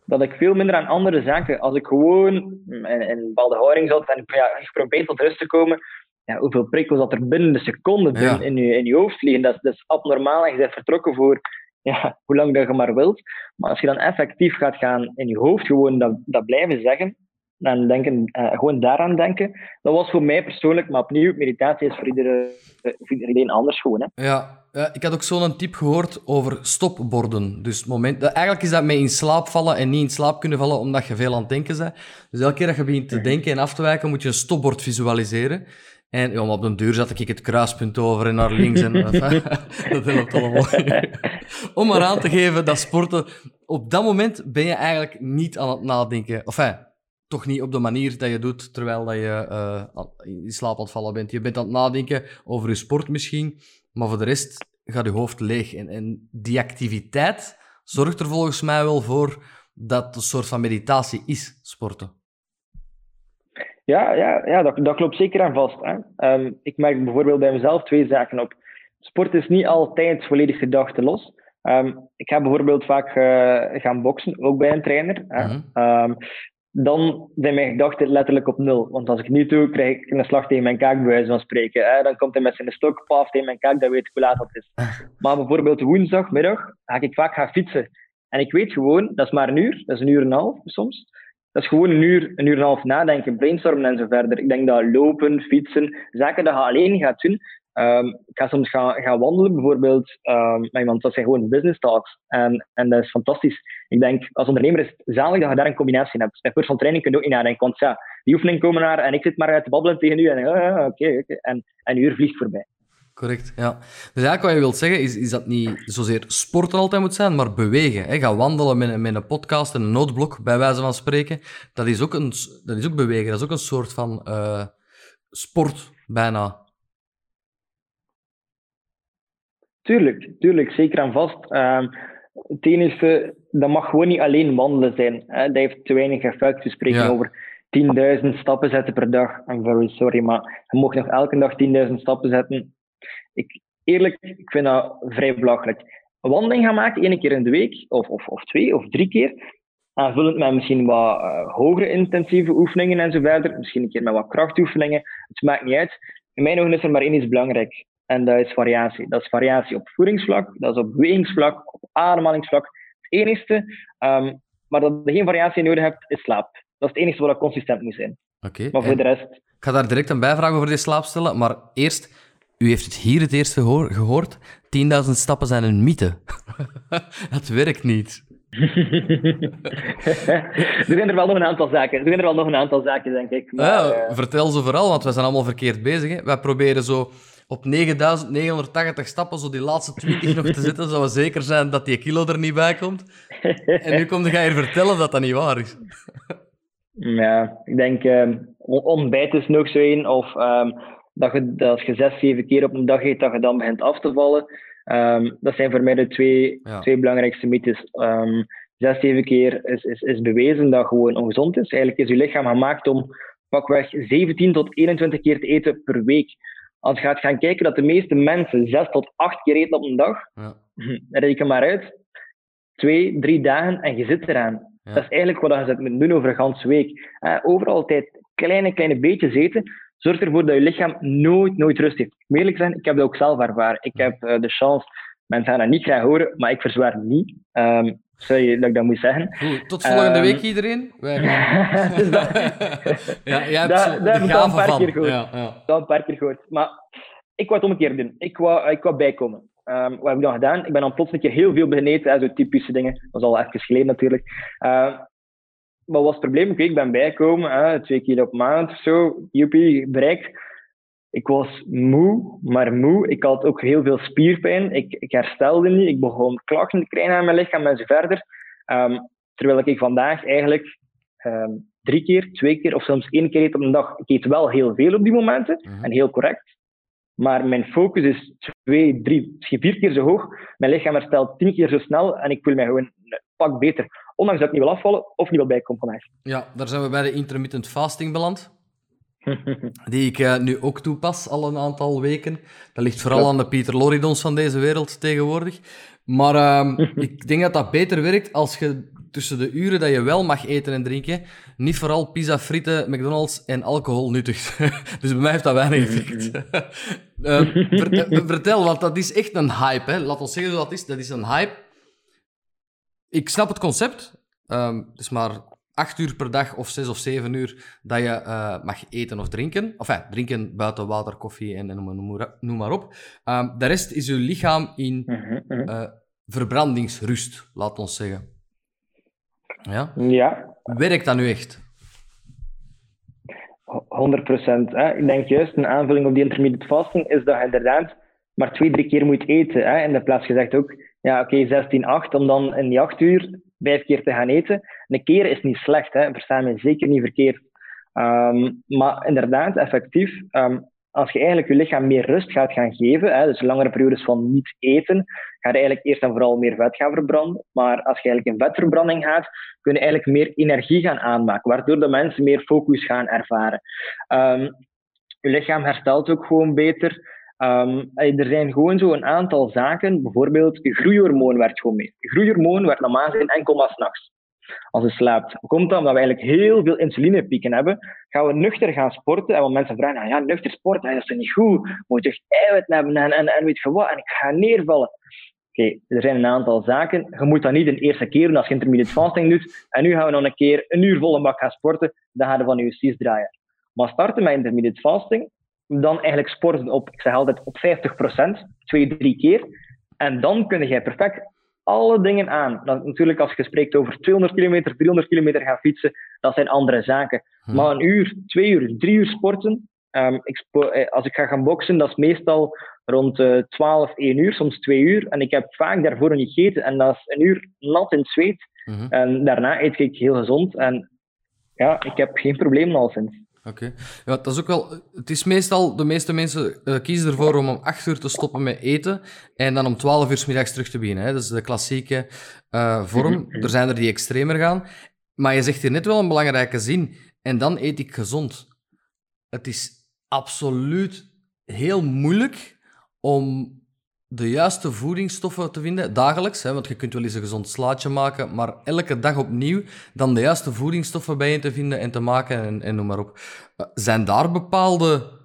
dat ik veel minder aan andere zaken, als ik gewoon in, in een bepaalde houding zat en ja, ik probeer tot rust te komen, ja, hoeveel prikkels dat er binnen de seconde ja. in, je, in je hoofd liggen, dat is, dat is abnormaal en je bent vertrokken voor ja, hoe lang dat je maar wilt. Maar als je dan effectief gaat gaan in je hoofd gewoon dat, dat blijven zeggen, en denken, uh, gewoon daaraan denken. Dat was voor mij persoonlijk, maar opnieuw, meditatie is voor iedereen, voor iedereen anders gewoon. Hè. Ja, ja, ik had ook zo'n tip gehoord over stopborden. Dus moment, eigenlijk is dat met in slaap vallen en niet in slaap kunnen vallen omdat je veel aan het denken bent. Dus elke keer dat je begint te denken en af te wijken, moet je een stopbord visualiseren. En ja, op de deur zat ik het kruispunt over en naar links. En, dat helpt allemaal. Om maar aan te geven dat sporten... Op dat moment ben je eigenlijk niet aan het nadenken. Of enfin, toch niet op de manier dat je doet terwijl dat je uh, in slaap aan het vallen bent. Je bent aan het nadenken over je sport misschien, maar voor de rest gaat je hoofd leeg. En, en die activiteit zorgt er volgens mij wel voor dat het een soort van meditatie is, sporten. Ja, ja, ja dat, dat klopt zeker aan vast. Hè. Um, ik merk bijvoorbeeld bij mezelf twee zaken op. Sport is niet altijd volledig gedachte los. Um, ik ga bijvoorbeeld vaak uh, gaan boksen, ook bij een trainer. Hè. Mm -hmm. um, dan zijn mijn gedachten letterlijk op nul. Want als ik niet doe, krijg ik een slag tegen mijn kaak, bij wijze van spreken. Hè? Dan komt hij met zijn stok, paf, tegen mijn kaak, dan weet ik hoe laat dat is. Maar bijvoorbeeld woensdagmiddag ga ik vaak gaan fietsen. En ik weet gewoon, dat is maar een uur, dat is een uur en een half soms. Dat is gewoon een uur, een uur en een half nadenken, brainstormen en zo verder. Ik denk dat lopen, fietsen, zaken dat je alleen gaat doen, Um, ik ga soms gaan, gaan wandelen, bijvoorbeeld, um, met iemand. Dat zijn gewoon business talks. En, en dat is fantastisch. Ik denk, als ondernemer is het zalig dat je daar een combinatie hebt. Bij personal training kun je ook niet nadenken, want ja, die oefeningen komen naar en ik zit maar uit te babbelen tegen u en oké, uh, okay, en, en een uur vliegt voorbij. Correct, ja. Dus eigenlijk wat je wilt zeggen, is, is dat niet zozeer sporten altijd moet zijn, maar bewegen. Hè? Ga wandelen met, een podcast en een noodblok, bij wijze van spreken. Dat is ook, een, dat is ook bewegen, dat is ook een soort van sport, bijna. Tuurlijk, tuurlijk, zeker en vast. Um, het enige, dat mag gewoon niet alleen wandelen zijn. Hè. Dat heeft te weinig effect. We spreken ja. over 10.000 stappen zetten per dag. I'm very sorry, maar je mag nog elke dag 10.000 stappen zetten. Ik, eerlijk, ik vind dat vrij belachelijk. Een wandeling gaan maken, één keer in de week, of, of, of twee of drie keer. Aanvullend met misschien wat uh, hogere intensieve oefeningen en zo verder. Misschien een keer met wat krachtoefeningen. Het maakt niet uit. In mijn ogen is er maar één iets belangrijk. En dat is variatie. Dat is variatie op voedingsvlak, dat is op bewegingsvlak, op ademhalingsvlak. Het enige, um, maar dat je geen variatie nodig hebt, is slaap. Dat is het enige wat consistent moet zijn. Oké. maar voor de rest... Ik ga daar direct een bijvraag over die slaap stellen, maar eerst... U heeft het hier het eerste gehoord. 10.000 stappen zijn een mythe. dat werkt niet. er zijn er wel nog een aantal zaken. Er zijn er wel nog een aantal zaken, denk ik. Maar, ja, uh... Vertel ze vooral, want we zijn allemaal verkeerd bezig. Hè. Wij proberen zo op 9980 stappen zo die laatste 20 nog te zetten, zodat we zeker zijn dat die kilo er niet bij komt. En nu kom je hier vertellen dat dat niet waar is. Ja, ik denk uh, ontbijt is nog zo één. Of um, dat, je, dat als je zes, zeven keer op een dag eet, dat je dan begint af te vallen. Um, dat zijn voor mij de twee, ja. twee belangrijkste mythes. Um, zes, zeven keer is, is, is bewezen dat gewoon ongezond is. Eigenlijk is je lichaam gemaakt om pakweg 17 tot 21 keer te eten per week. Als je gaat gaan kijken dat de meeste mensen zes tot acht keer eten op een dag, ja. reken maar uit. Twee, drie dagen en je zit eraan. Ja. Dat is eigenlijk wat je moet doen over een ganse week. Eh, overal altijd kleine, kleine beetjes eten. Zorg ervoor dat je lichaam nooit, nooit rust heeft. Ik eerlijk zijn, ik heb dat ook zelf ervaren. Ik heb uh, de chance, mensen gaan dat niet graag horen, maar ik verzwaar niet. Um, Sorry dat ik dat moet zeggen. Goed, tot volgende Ehm, week iedereen. Wij gaan... Dus dat- ja, jij hebt Dat- dat heb ik al een paar van. keer gehoord. Ja, ja. dat een paar keer gehoord. Maar ik wou het om een keer doen. Ik wou, ik wou bijkomen. Ehm, wat heb ik dan gedaan? Ik ben dan plots een keer heel veel begeneten, hè, zo typische dingen. Dat was al even geleden natuurlijk. Ehm, wat was het probleem? Oké, ik ben bijkomen, hè, twee keer op maand of zo, joepie, bereikt. Ik was moe, maar moe. Ik had ook heel veel spierpijn. Ik, ik herstelde niet. Ik begon klachten te krijgen aan mijn lichaam en zo verder. Ehm, terwijl ik vandaag eigenlijk ehm, drie keer, twee keer of soms één keer eet op een dag. Ik eet wel heel veel op die momenten Mhm. en heel correct. Maar mijn focus is twee, drie, misschien vier keer zo hoog. Mijn lichaam herstelt tien keer zo snel en ik voel mij gewoon een pak beter. Ondanks dat ik niet wil afvallen of niet wil bijkomen vandaag. ja, daar zijn we bij de intermittent fasting beland. Die ik eh, nu ook toepas al een aantal weken. Dat ligt vooral aan de Pieter Loridons van deze wereld tegenwoordig. Maar ehm, ik denk dat dat beter werkt als je tussen de uren dat je wel mag eten en drinken, niet vooral pizza, frieten, McDonald's en alcohol nuttigt. dus bij mij heeft dat weinig effect. Eh, ver- vertel, want dat is echt een hype. Hè. Laat ons zeggen wat dat is. Dat is een hype. Ik snap het concept. Ehm, het is maar acht uur per dag of zes of zeven uur dat je eh, mag eten of drinken. Of ja, drinken buiten water, koffie en, en noem, maar- op. Ehm, de rest is je lichaam in Mhm, mhm. eh, verbrandingsrust, laat ons zeggen. Ja? ja, Werkt dat nu echt? 100 procent. Ik denk juist een aanvulling op die intermittent fasting is dat je inderdaad maar twee, drie keer moet eten. Hè? In de plaats gezegd ook, ja oké, 16, 8, om dan in die acht uur vijf keer te gaan eten. Een keer is niet slecht, hè? versta me zeker niet verkeerd. Ehm, maar inderdaad, effectief, ehm, als je eigenlijk je lichaam meer rust gaat gaan geven, hè, dus langere periodes van niet eten, ga je eigenlijk eerst en vooral meer vet gaan verbranden. Maar als je eigenlijk in vetverbranding gaat, kun je eigenlijk meer energie gaan aanmaken, waardoor de mensen meer focus gaan ervaren. Ehm, je lichaam herstelt ook gewoon beter. Ehm, er zijn gewoon zo een aantal zaken, bijvoorbeeld groeihormoon werkt gewoon mee. Groeihormoon werkt normaal gezien enkel maar s'nachts, als je slaapt. Komt dat? Omdat we eigenlijk heel veel insulinepieken hebben. Gaan we nuchter gaan sporten, en wat mensen vragen, nou ja, nuchter sporten, dat is toch niet goed? Moet je echt eiwit hebben en, en, en weet je wat, en ik ga neervallen. Oké, er zijn een aantal zaken. Je moet dat niet de eerste keer doen als je intermittent fasting doet. En nu gaan we nog een keer een uur volle bak gaan sporten. Dan gaan we van je cis draaien. Maar starten met intermittent fasting, dan eigenlijk sporten op, ik zeg altijd, op 50%, twee, drie keer. En dan kun jij perfect alle dingen aan. Dan, natuurlijk, als je spreekt over 200 kilometer, 300 kilometer gaan fietsen, dat zijn andere zaken. Hm. Maar een uur, twee uur, drie uur sporten, ehm, ik spo- eh, als ik ga gaan boksen, dat is meestal rond eh 12, 1 uur, soms 2 uur. En ik heb vaak daarvoor niet gegeten. En dat is een uur nat in het zweet. Mhm. En daarna eet ik heel gezond. En ja, ik heb geen probleem al sinds. Oké. Ja, dat is ook wel... Het is meestal... De meeste mensen eh, kiezen ervoor om om 8 uur te stoppen met eten en dan om 12 uur 's middags terug te beginnen. Hè. Dat is de klassieke eh, vorm. Mhm. Er zijn er die extremer gaan. Maar je zegt hier net wel een belangrijke zin. En dan eet ik gezond. Het is absoluut heel moeilijk om de juiste voedingsstoffen te vinden, dagelijks. Hè, want je kunt wel eens een gezond slaatje maken, maar elke dag opnieuw dan de juiste voedingsstoffen bij je te vinden en te maken en, en noem maar op. Zijn daar bepaalde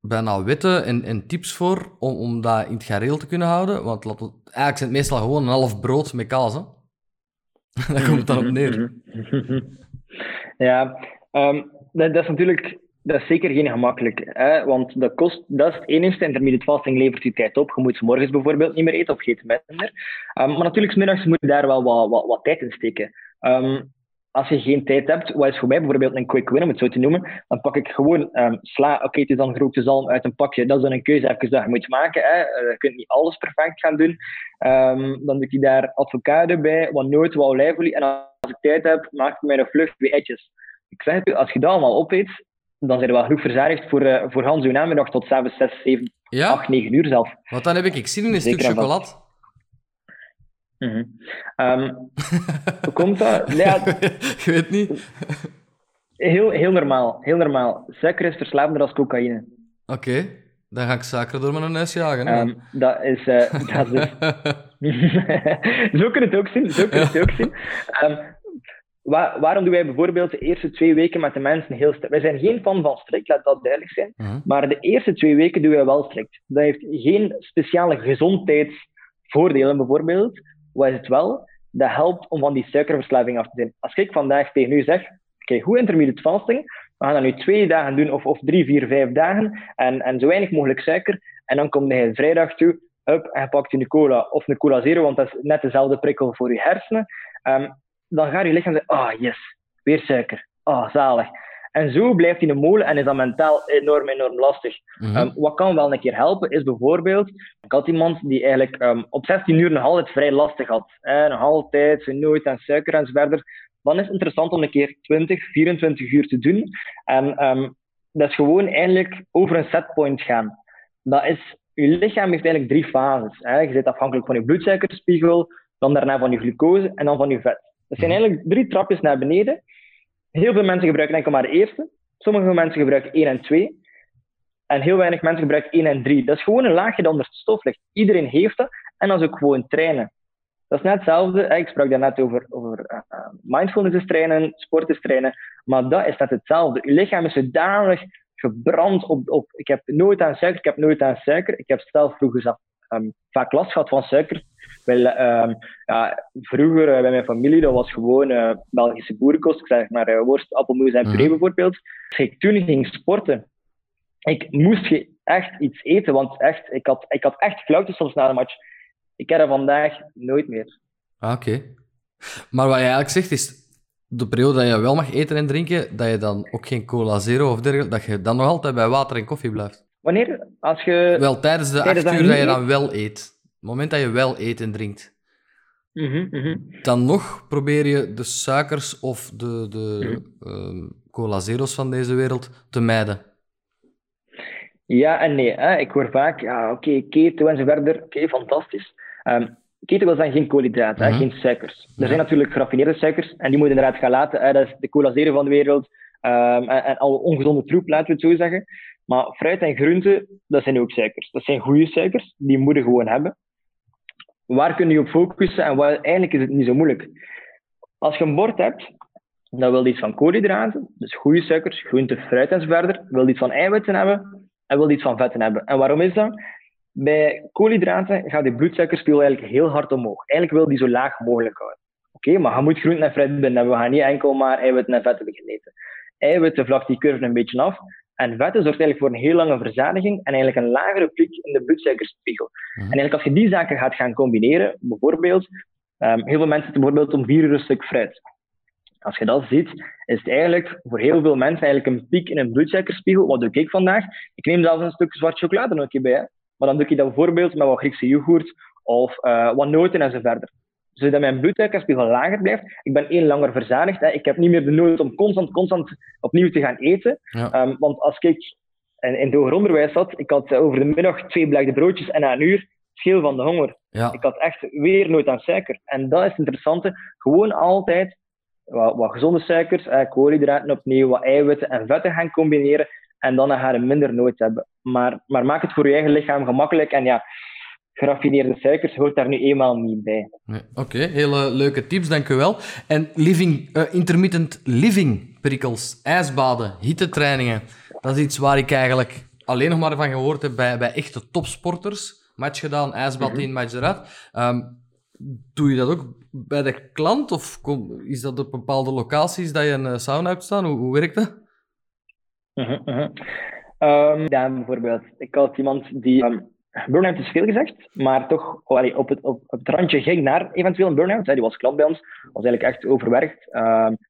bijna wetten en, en tips voor om, om dat in het gareel te kunnen houden? Want laat eigenlijk zijn het meestal gewoon een half brood met kaas. Hè? Daar komt het dan op neer. Ja, ehm, dat is natuurlijk dat is zeker geen gemakkelijk. Hè? Want dat, kost, dat is het enigste. Intermittent fasting levert je tijd op. Je moet morgens bijvoorbeeld niet meer eten of eet minder. Ehm, maar natuurlijk, 's middags moet je daar wel wat, wat, wat tijd in steken. Ehm, als je geen tijd hebt, wat is voor mij bijvoorbeeld een quick win, om het zo te noemen, dan pak ik gewoon ehm, sla. Oké, het is dan gerookte zalm uit een pakje. Dat is dan een keuze even dat je moet maken. Hè? Eh, je kunt niet alles perfect gaan doen. Dan doe ik daar avocado bij, wat noten, wat olijfolie. En als ik tijd heb, maak ik mij een vlucht twee eitjes. Ik zeg het als je dat allemaal opeet, dan zijn er wel genoeg verzadigd voor, eh voor Hans uw namiddag tot s'avonds 6, 7, Ja, 8, 9 uur zelf. want dan heb ik, ik zin in een Zeker stuk chocolade. Mhm. Ehm, hoe komt dat? Ja, Je weet niet. heel, heel normaal. Heel normaal. Suiker is verslavender als cocaïne. Oké, dan ga ik suiker door mijn neus jagen. Ehm, dat is... eh, dat is zo kun je het ook zien. Zo kun je het ook zien. Ehm, wa- waarom doen wij bijvoorbeeld de eerste twee weken met de mensen heel strikt? Wij zijn geen fan van strikt, laat dat duidelijk zijn. Mhm. Maar de eerste twee weken doen wij wel strikt. Dat heeft geen speciale gezondheidsvoordelen, bijvoorbeeld. Wat is het wel? dat helpt om van die suikerverslaving af te zijn. Als ik vandaag tegen u zeg, oké, hoe intermittent fasting, we gaan dat nu twee dagen doen, of, of drie, vier, vijf dagen, en, en zo weinig mogelijk suiker, en dan komt hij vrijdag toe, up, en je pakt een cola, of een cola zero, want dat is net dezelfde prikkel voor je hersenen, um, dan gaat je lichaam zeggen, ah oh, yes, weer suiker, ah oh, zalig. En zo blijft hij een molen en is dat mentaal enorm, enorm lastig. Mm um, wat kan wel een keer helpen, is bijvoorbeeld, ik had iemand die eigenlijk um, op 16 uur nog altijd vrij lastig had. Hè, nog altijd, nooit aan suiker en zo verder. Dan is het interessant om een keer 20, 24 uur te doen. En um, dat is gewoon eigenlijk over een setpoint gaan. Dat is, je lichaam heeft eigenlijk drie fases. Hè. Je zit afhankelijk van je bloedsuikerspiegel, dan daarna van je glucose en dan van je vet. Dat zijn mhm. eigenlijk drie trapjes naar beneden. Heel veel mensen gebruiken enkel maar de eerste. Sommige mensen gebruiken 1 en 2. En heel weinig mensen gebruiken 1 en 3. Dat is gewoon een laagje dat onder het stof ligt. Iedereen heeft dat. En dat is ook gewoon trainen. Dat is net hetzelfde. Ik sprak daarnet over, over uh, mindfulness is trainen, sport is trainen. Maar dat is net hetzelfde. Je lichaam is zodanig gebrand op, op ik heb nooit aan suiker, ik heb nooit aan suiker. Ik heb zelf vroeger um, vaak last gehad van suiker. Wel, um, ja, vroeger uh, bij mijn familie, dat was gewoon uh, Belgische boerenkost. Ik zeg maar uh, worst, appelmoes en puree mhm. bijvoorbeeld. Als ik toen ging sporten, ik moest echt iets eten, want echt, ik, had, ik had echt flauwte soms na de match. Ik heb er vandaag nooit meer. Ah, oké. Maar wat je eigenlijk zegt is, de periode dat je wel mag eten en drinken, dat je dan ook geen cola zero of dergelijke, dat je dan nog altijd bij water en koffie blijft. Wanneer? Als je... Wel, tijdens de tijdens acht uur dat je dan wel eet. Het moment dat je wel eet en drinkt. Mm -hmm, Dan nog probeer je de suikers of de, de mm cola zero's van deze wereld te mijden. Ja en nee. Hè. Ik hoor vaak, ja, oké, okay, keto en zo verder. Oké, fantastisch. Um, keto wil zeggen geen koolhydraten, mm geen suikers. Er zijn natuurlijk geraffineerde suikers en die moeten inderdaad gaan laten. Hè. Dat is de cola zero van de wereld. Um, en, en, al ongezonde troep, laten we het zo zeggen. Maar fruit en groenten, dat zijn ook suikers. Dat zijn goede suikers, die moeten gewoon hebben. Waar kun je op focussen en eigenlijk is het niet zo moeilijk. Als je een bord hebt, dan wil je iets van koolhydraten, dus goede suikers, groente, fruit en zo verder. Wil je iets van eiwitten hebben en wil je iets van vetten hebben. En waarom is dat? Bij koolhydraten gaat de bloedsuikerspiegel eigenlijk heel hard omhoog. Eigenlijk wil die zo laag mogelijk houden. Oké, maar je moet groente en fruit binnen. We gaan niet enkel maar eiwitten en vetten beginnen eten. Eiwitten vlakt die curve een beetje af en vetten zorgt eigenlijk voor een heel lange verzadiging en eigenlijk een lagere piek in de bloedsuikerspiegel. Mhm. En eigenlijk als je die zaken gaat gaan combineren, bijvoorbeeld, um, heel veel mensen eten bijvoorbeeld om vier uur een stuk fruit. Als je dat ziet, is het eigenlijk voor heel veel mensen eigenlijk een piek in een bloedsuikerspiegel. Wat doe ik vandaag? Ik neem zelfs een stuk zwart chocolade nog een keer bij. Hè? Maar dan doe ik dat bijvoorbeeld met wat Griekse yoghurt of uh, wat noten en zo verder zodat mijn bloedsuikerspiegel lager blijft. Ik ben één langer verzadigd. Hè. Ik heb niet meer de nood om constant, constant opnieuw te gaan eten. Um, want als ik in, in het hoger onderwijs zat, ik had over de middag twee belegde broodjes en na een uur scheel van de honger. Ja. Ik had echt weer nooit aan suiker. En dat is het interessante. Gewoon altijd wat, wat gezonde suikers, koolhydraten opnieuw, wat eiwitten en vetten gaan combineren. En dan ga je minder nood hebben. Maar, maar maak het voor je eigen lichaam gemakkelijk. En ja, geraffineerde suikers hoort daar nu eenmaal niet bij. Nee. Oké, hele leuke tips, dank u wel. En living, uh, intermittent living prikkels, ijsbaden, hittetrainingen, dat is iets waar ik eigenlijk alleen nog maar van gehoord heb bij, bij echte topsporters. Match gedaan, ijsbad mhm. in, match eruit. Um, doe je dat ook bij de klant of kom, is dat op bepaalde locaties dat je een uh, sauna hebt staan? Hoe, hoe werkt dat? Um, ja, bijvoorbeeld, ik had iemand die um, Burnout is veel gezegd, maar toch allee, op, het, op, het randje ging naar eventueel een burn-out. Die was klant bij ons, was eigenlijk echt overwerkt,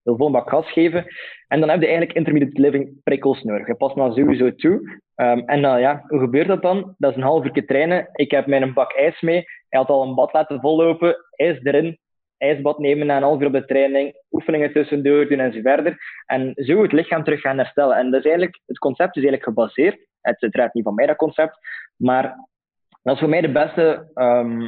wil vol bak gas geven. En dan heb je eigenlijk intermittent living prikkels nodig. Je past dan sowieso toe. Um, en uh, ja, hoe gebeurt dat dan? Dat is een half uur trainen. Ik heb mijn bak ijs mee. Hij had al een bad laten vollopen, ijs erin, ijsbad nemen na een half uur op de training, oefeningen tussendoor doen en zo verder. En zo het lichaam terug gaan herstellen. En dat is eigenlijk, het concept is eigenlijk gebaseerd, het is uiteraard niet van mij dat concept, maar dat is voor mij de beste, um,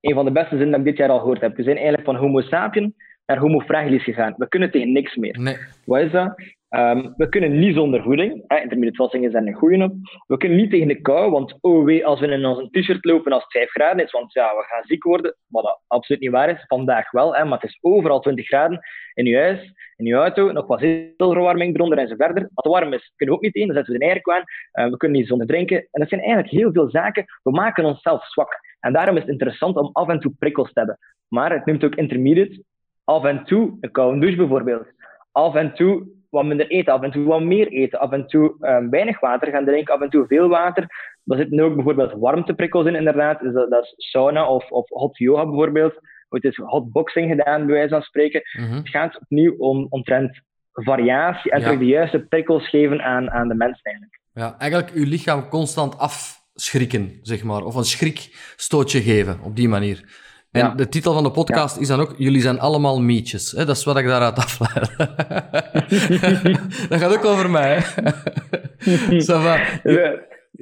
een van de beste zinnen dat ik dit jaar al gehoord heb. We zijn eigenlijk van Homo sapien naar Homo fragilis gegaan. We kunnen tegen niks meer. Nee. Wat is dat? Um, we kunnen niet zonder voeding. Hè, intermittent fasting is een goede op. We kunnen niet tegen de kou, want oh wee, als we in onze t-shirt lopen als het 5 graden is, want ja, we gaan ziek worden. Wat dat absoluut niet waar is. Vandaag wel, hè, maar het is overal 20 graden. In je huis, in je auto, nog wat zilverwarming eronder en zo verder. Het warm is, kunnen we ook niet in. Dan zetten we de airco aan. Uh, we kunnen niet zonder drinken. En dat zijn eigenlijk heel veel zaken. We maken onszelf zwak. En daarom is het interessant om af en toe prikkels te hebben. Maar het noemt ook intermediate. Af en toe een koude douche bijvoorbeeld. Af en toe wat minder eten, af en toe wat meer eten, af en toe um, weinig water gaan drinken, af en toe veel water. Er zitten ook bijvoorbeeld warmteprikkels in, inderdaad. Dus dat, dat, is sauna of, of hot yoga bijvoorbeeld. Het is hotboxing gedaan, bij wijze van spreken. Mhm. Het gaat opnieuw om omtrent variatie en ja. de juiste prikkels geven aan, aan de mensen eigenlijk. Ja, eigenlijk uw lichaam constant afschrikken, zeg maar. Of een schrikstootje geven, op die manier. En de titel van de podcast is dan ook Jullie zijn allemaal mietjes. Dat is wat ik daaruit afleid. dat gaat ook over mij.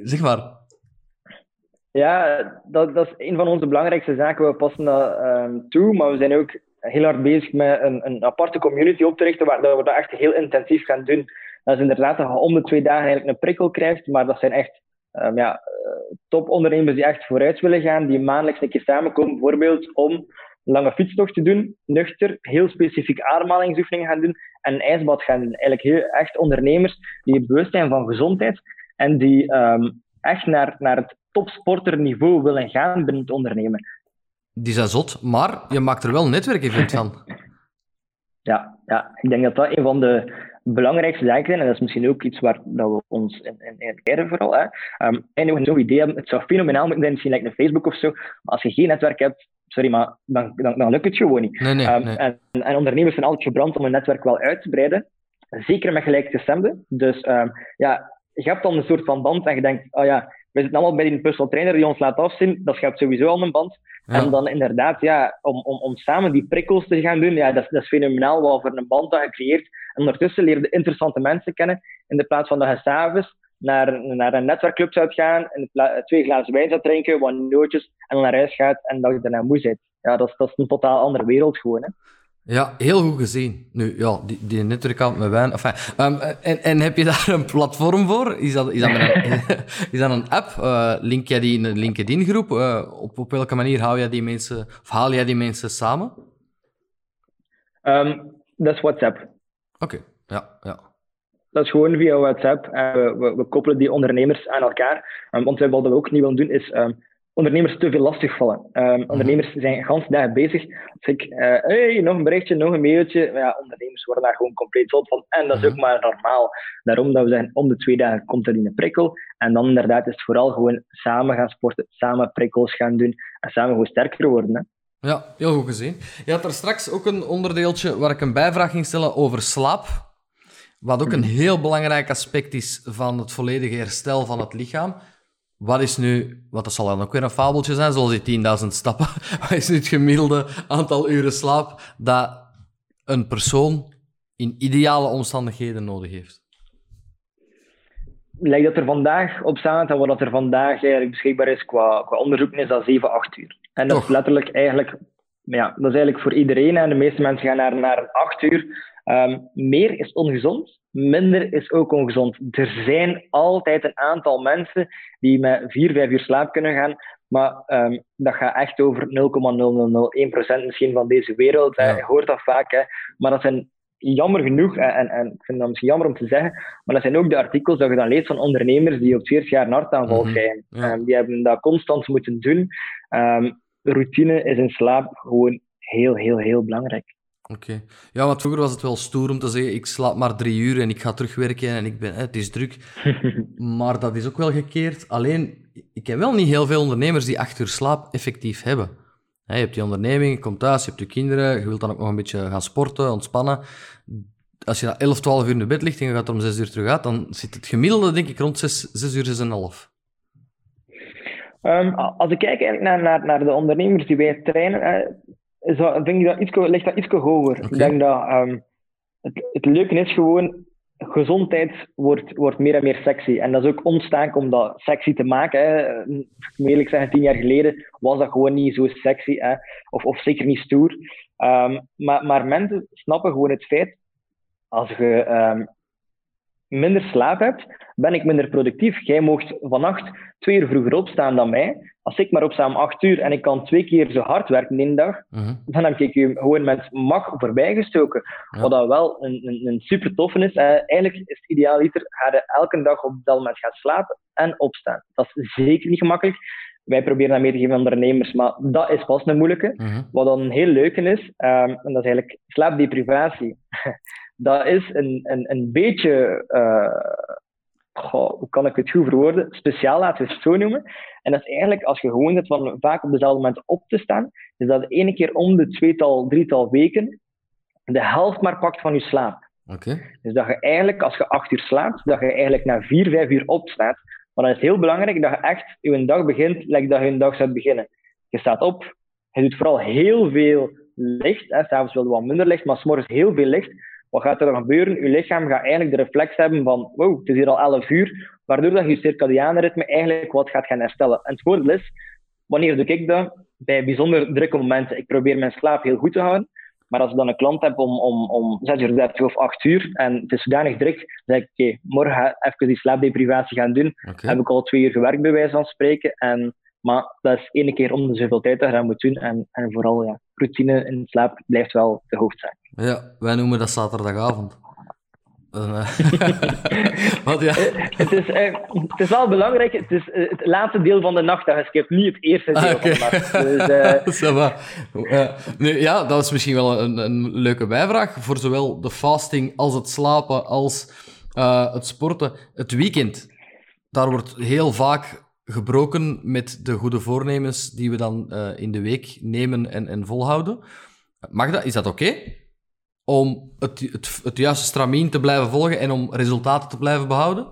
zeg maar. Ja, dat, dat is een van onze belangrijkste zaken. We passen dat ehm, toe, maar we zijn ook heel hard bezig met een, een aparte community op te richten, waar we dat echt heel intensief gaan doen. Dat is inderdaad dat je om de twee dagen eigenlijk een prikkel krijgt, maar dat zijn echt um, ja, eh, topondernemers die echt vooruit willen gaan, die maandelijks een keer samenkomen, bijvoorbeeld om een lange fietstocht te doen, nuchter, heel specifiek ademhalingsoefeningen gaan doen en een ijsbad gaan doen. Eigenlijk heel echt ondernemers die bewust zijn van gezondheid en die um, echt naar, naar het topsporterniveau willen gaan binnen het ondernemen. Die zijn zot, maar je maakt er wel een netwerkevent van. ja, ja, ik denk dat dat een van de belangrijkste zaken zijn, en dat is misschien ook iets waar dat we ons in, in, in vooral. Hè. Um, en nog zo'n idee hebben, het zou fenomenaal moeten zijn, misschien like een Facebook of zo, maar als je geen netwerk hebt, sorry, maar dan, dan, dan lukt het gewoon niet. Nee, nee, um, nee. En, en, ondernemers zijn altijd gebrand om hun netwerk wel uit te breiden, zeker met gelijkgestemden. Dus um, ja, je hebt dan een soort van band en je denkt, oh ja, we zitten allemaal bij die personal trainer die ons laat afzien, dat schept sowieso al een band. En dan inderdaad, ja, om, om, om samen die prikkels te gaan doen, ja, dat, dat is fenomenaal wat voor een band dat je creëert. En ondertussen leer je interessante mensen kennen, in de plaats van dat je s'avonds naar, naar een netwerkclub zou gaan, en twee glazen wijn zou drinken, wat nootjes, en dan naar huis gaat en dat je daarna moe zit. Ja, dat is, dat is een totaal andere wereld gewoon. Hè. Ja, heel goed gezien. Nu, ja, die, die netwerkkant met wijn. Enfin, um, en, en heb je daar een platform voor? Is dat, is dat, een, is dat een app? Uh, link jij die in een LinkedIn-groep? Uh, op, op welke manier haal jij die mensen, of haal jij die mensen samen? Um, dat is WhatsApp. Oké, ja, ja. Dat is gewoon via WhatsApp. Uh, we, we, koppelen die ondernemers aan elkaar. Um, want wat we ook niet willen doen, is ondernemers te veel lastigvallen. Um, ondernemers zijn gans dagen bezig. Als ik, uh, hey, nog een berichtje, nog een mailtje. Ja, ondernemers worden daar gewoon compleet zot van. En dat is ook mhm. maar normaal. Daarom dat we zeggen, om de twee dagen komt er een prikkel. En dan inderdaad is het vooral gewoon samen gaan sporten, samen prikkels gaan doen en samen gewoon sterker worden. Hè. Ja, heel goed gezien. Je had er straks ook een onderdeeltje waar ik een bijvraag ging stellen over slaap. Wat ook een heel belangrijk aspect is van het volledige herstel van het lichaam. Wat is nu, wat dat zal dan ook weer een fabeltje zijn, zoals die 10.000 stappen. Wat is nu het gemiddelde aantal uren slaap dat een persoon in ideale omstandigheden nodig heeft? Lijkt dat er vandaag op staat en wat er vandaag eigenlijk beschikbaar is qua, qua onderzoek, is dat 7, 8 uur. En dat is letterlijk eigenlijk, ja, dat is eigenlijk voor iedereen. En de meeste mensen gaan naar, naar 8 uur. Um, meer is ongezond, minder is ook ongezond. Er zijn altijd een aantal mensen die met 4, 5 uur slaap kunnen gaan, maar um, dat gaat echt over 0,0001% misschien van deze wereld. Ja. Je hoort dat vaak, hè. maar dat zijn jammer genoeg, en, en ik vind dat misschien jammer om te zeggen, maar dat zijn ook de artikels dat je dan leest van ondernemers die op 40 jaar een hartaanval mm krijgen. Um, die hebben dat constant moeten doen. routine is in slaap gewoon heel, heel, heel belangrijk. Oké. Ja, want vroeger was het wel stoer om te zeggen, ik slaap maar drie uur en ik ga terugwerken en ik ben, het is druk. maar dat is ook wel gekeerd. Alleen, ik heb wel niet heel veel ondernemers die acht uur slaap effectief hebben. Je hebt die onderneming, je komt thuis, je hebt je kinderen, je wilt dan ook nog een beetje gaan sporten, ontspannen. Als je dan 11, 12 uur in de bed ligt en je gaat om 6 uur terug uit, dan zit het gemiddelde denk ik rond 6, 6 uur, 6,5. Um, als ik kijk naar, naar, naar de ondernemers die wij trainen, zo, denk ik dat iets, ligt dat iets hoger. Ik denk dat um, het, het leuke is gewoon, gezondheid wordt, wordt meer en meer sexy. En dat is ook ontstaan om dat sexy te maken. Hè. Eerlijk zeggen, tien jaar geleden was dat gewoon niet zo sexy. Hè. Of, of zeker niet stoer. Um, maar, maar mensen snappen gewoon het feit, als je um, minder slaap hebt, ben ik minder productief. Jij mocht vannacht twee uur vroeger opstaan dan mij. Als ik maar opsta om acht uur en ik kan twee keer zo hard werken in de dag, mhm. dan heb ik je gewoon met mag voorbijgestoken. Ja. Wat dat wel een, een, een super toffe is. Eh, eigenlijk is het ideaal liter ga je elke dag op dat moment gaan slapen en opstaan. Dat is zeker niet gemakkelijk. wij proberen dat mee te geven aan ondernemers, maar dat is vast een moeilijke. Mhm. Wat dan heel leuk is, ehm, en dat is eigenlijk slaapdeprivatie. dat is een, een, een beetje, eh, goh, hoe kan ik het goed verwoorden, speciaal laten we het zo noemen. En dat is eigenlijk als je gewoon zit van vaak op dezelfde moment op te staan, is dat ene keer om de tweetal, drietal weken de helft maar pakt van je slaap. Dus dat je eigenlijk, als je acht uur slaapt, dat je eigenlijk na vier, vijf uur opstaat. Maar dan is het heel belangrijk dat je echt je dag begint, lijkt dat je een dag zou beginnen. Je staat op, je doet vooral heel veel licht. S'avonds wel wat minder licht, maar s'morgens heel veel licht. Wat gaat er dan gebeuren? Je lichaam gaat eigenlijk de reflex hebben van, wow, het is hier al 11 uur, waardoor dat je circadiane ritme eigenlijk wat gaat gaan herstellen. En het voordeel is, wanneer doe ik dat? Bij bijzonder drukke momenten. Ik probeer mijn slaap heel goed te houden. Maar als ik dan een klant heb om, om, om 6 uur 30 of 8 uur en het is zodanig druk, dan zeg ik, oké, morgen even die slaapdeprivatie gaan doen. Heb ik al twee uur gewerkt, bij wijze van spreken. En, maar dat is één keer om de zoveel tijd dat je dat moet doen. En, en vooral, ja, routine in slaap blijft wel de hoofdzaak. Ja, wij noemen dat zaterdagavond. Eh, Want ja. het, is, eh, het is wel belangrijk, het is eh, het laatste deel van de nacht dat je skipt, niet het eerste deel Ah, van de nacht. Dus, eh. Ja, nu, ja, dat is misschien wel een, een leuke bijvraag voor zowel de fasting als het slapen als eh, het sporten. Het weekend, daar wordt heel vaak gebroken met de goede voornemens die we dan eh, in de week nemen en, en volhouden. Mag dat? Is dat oké? Om het, het, het juiste stramien te blijven volgen en om resultaten te blijven behouden?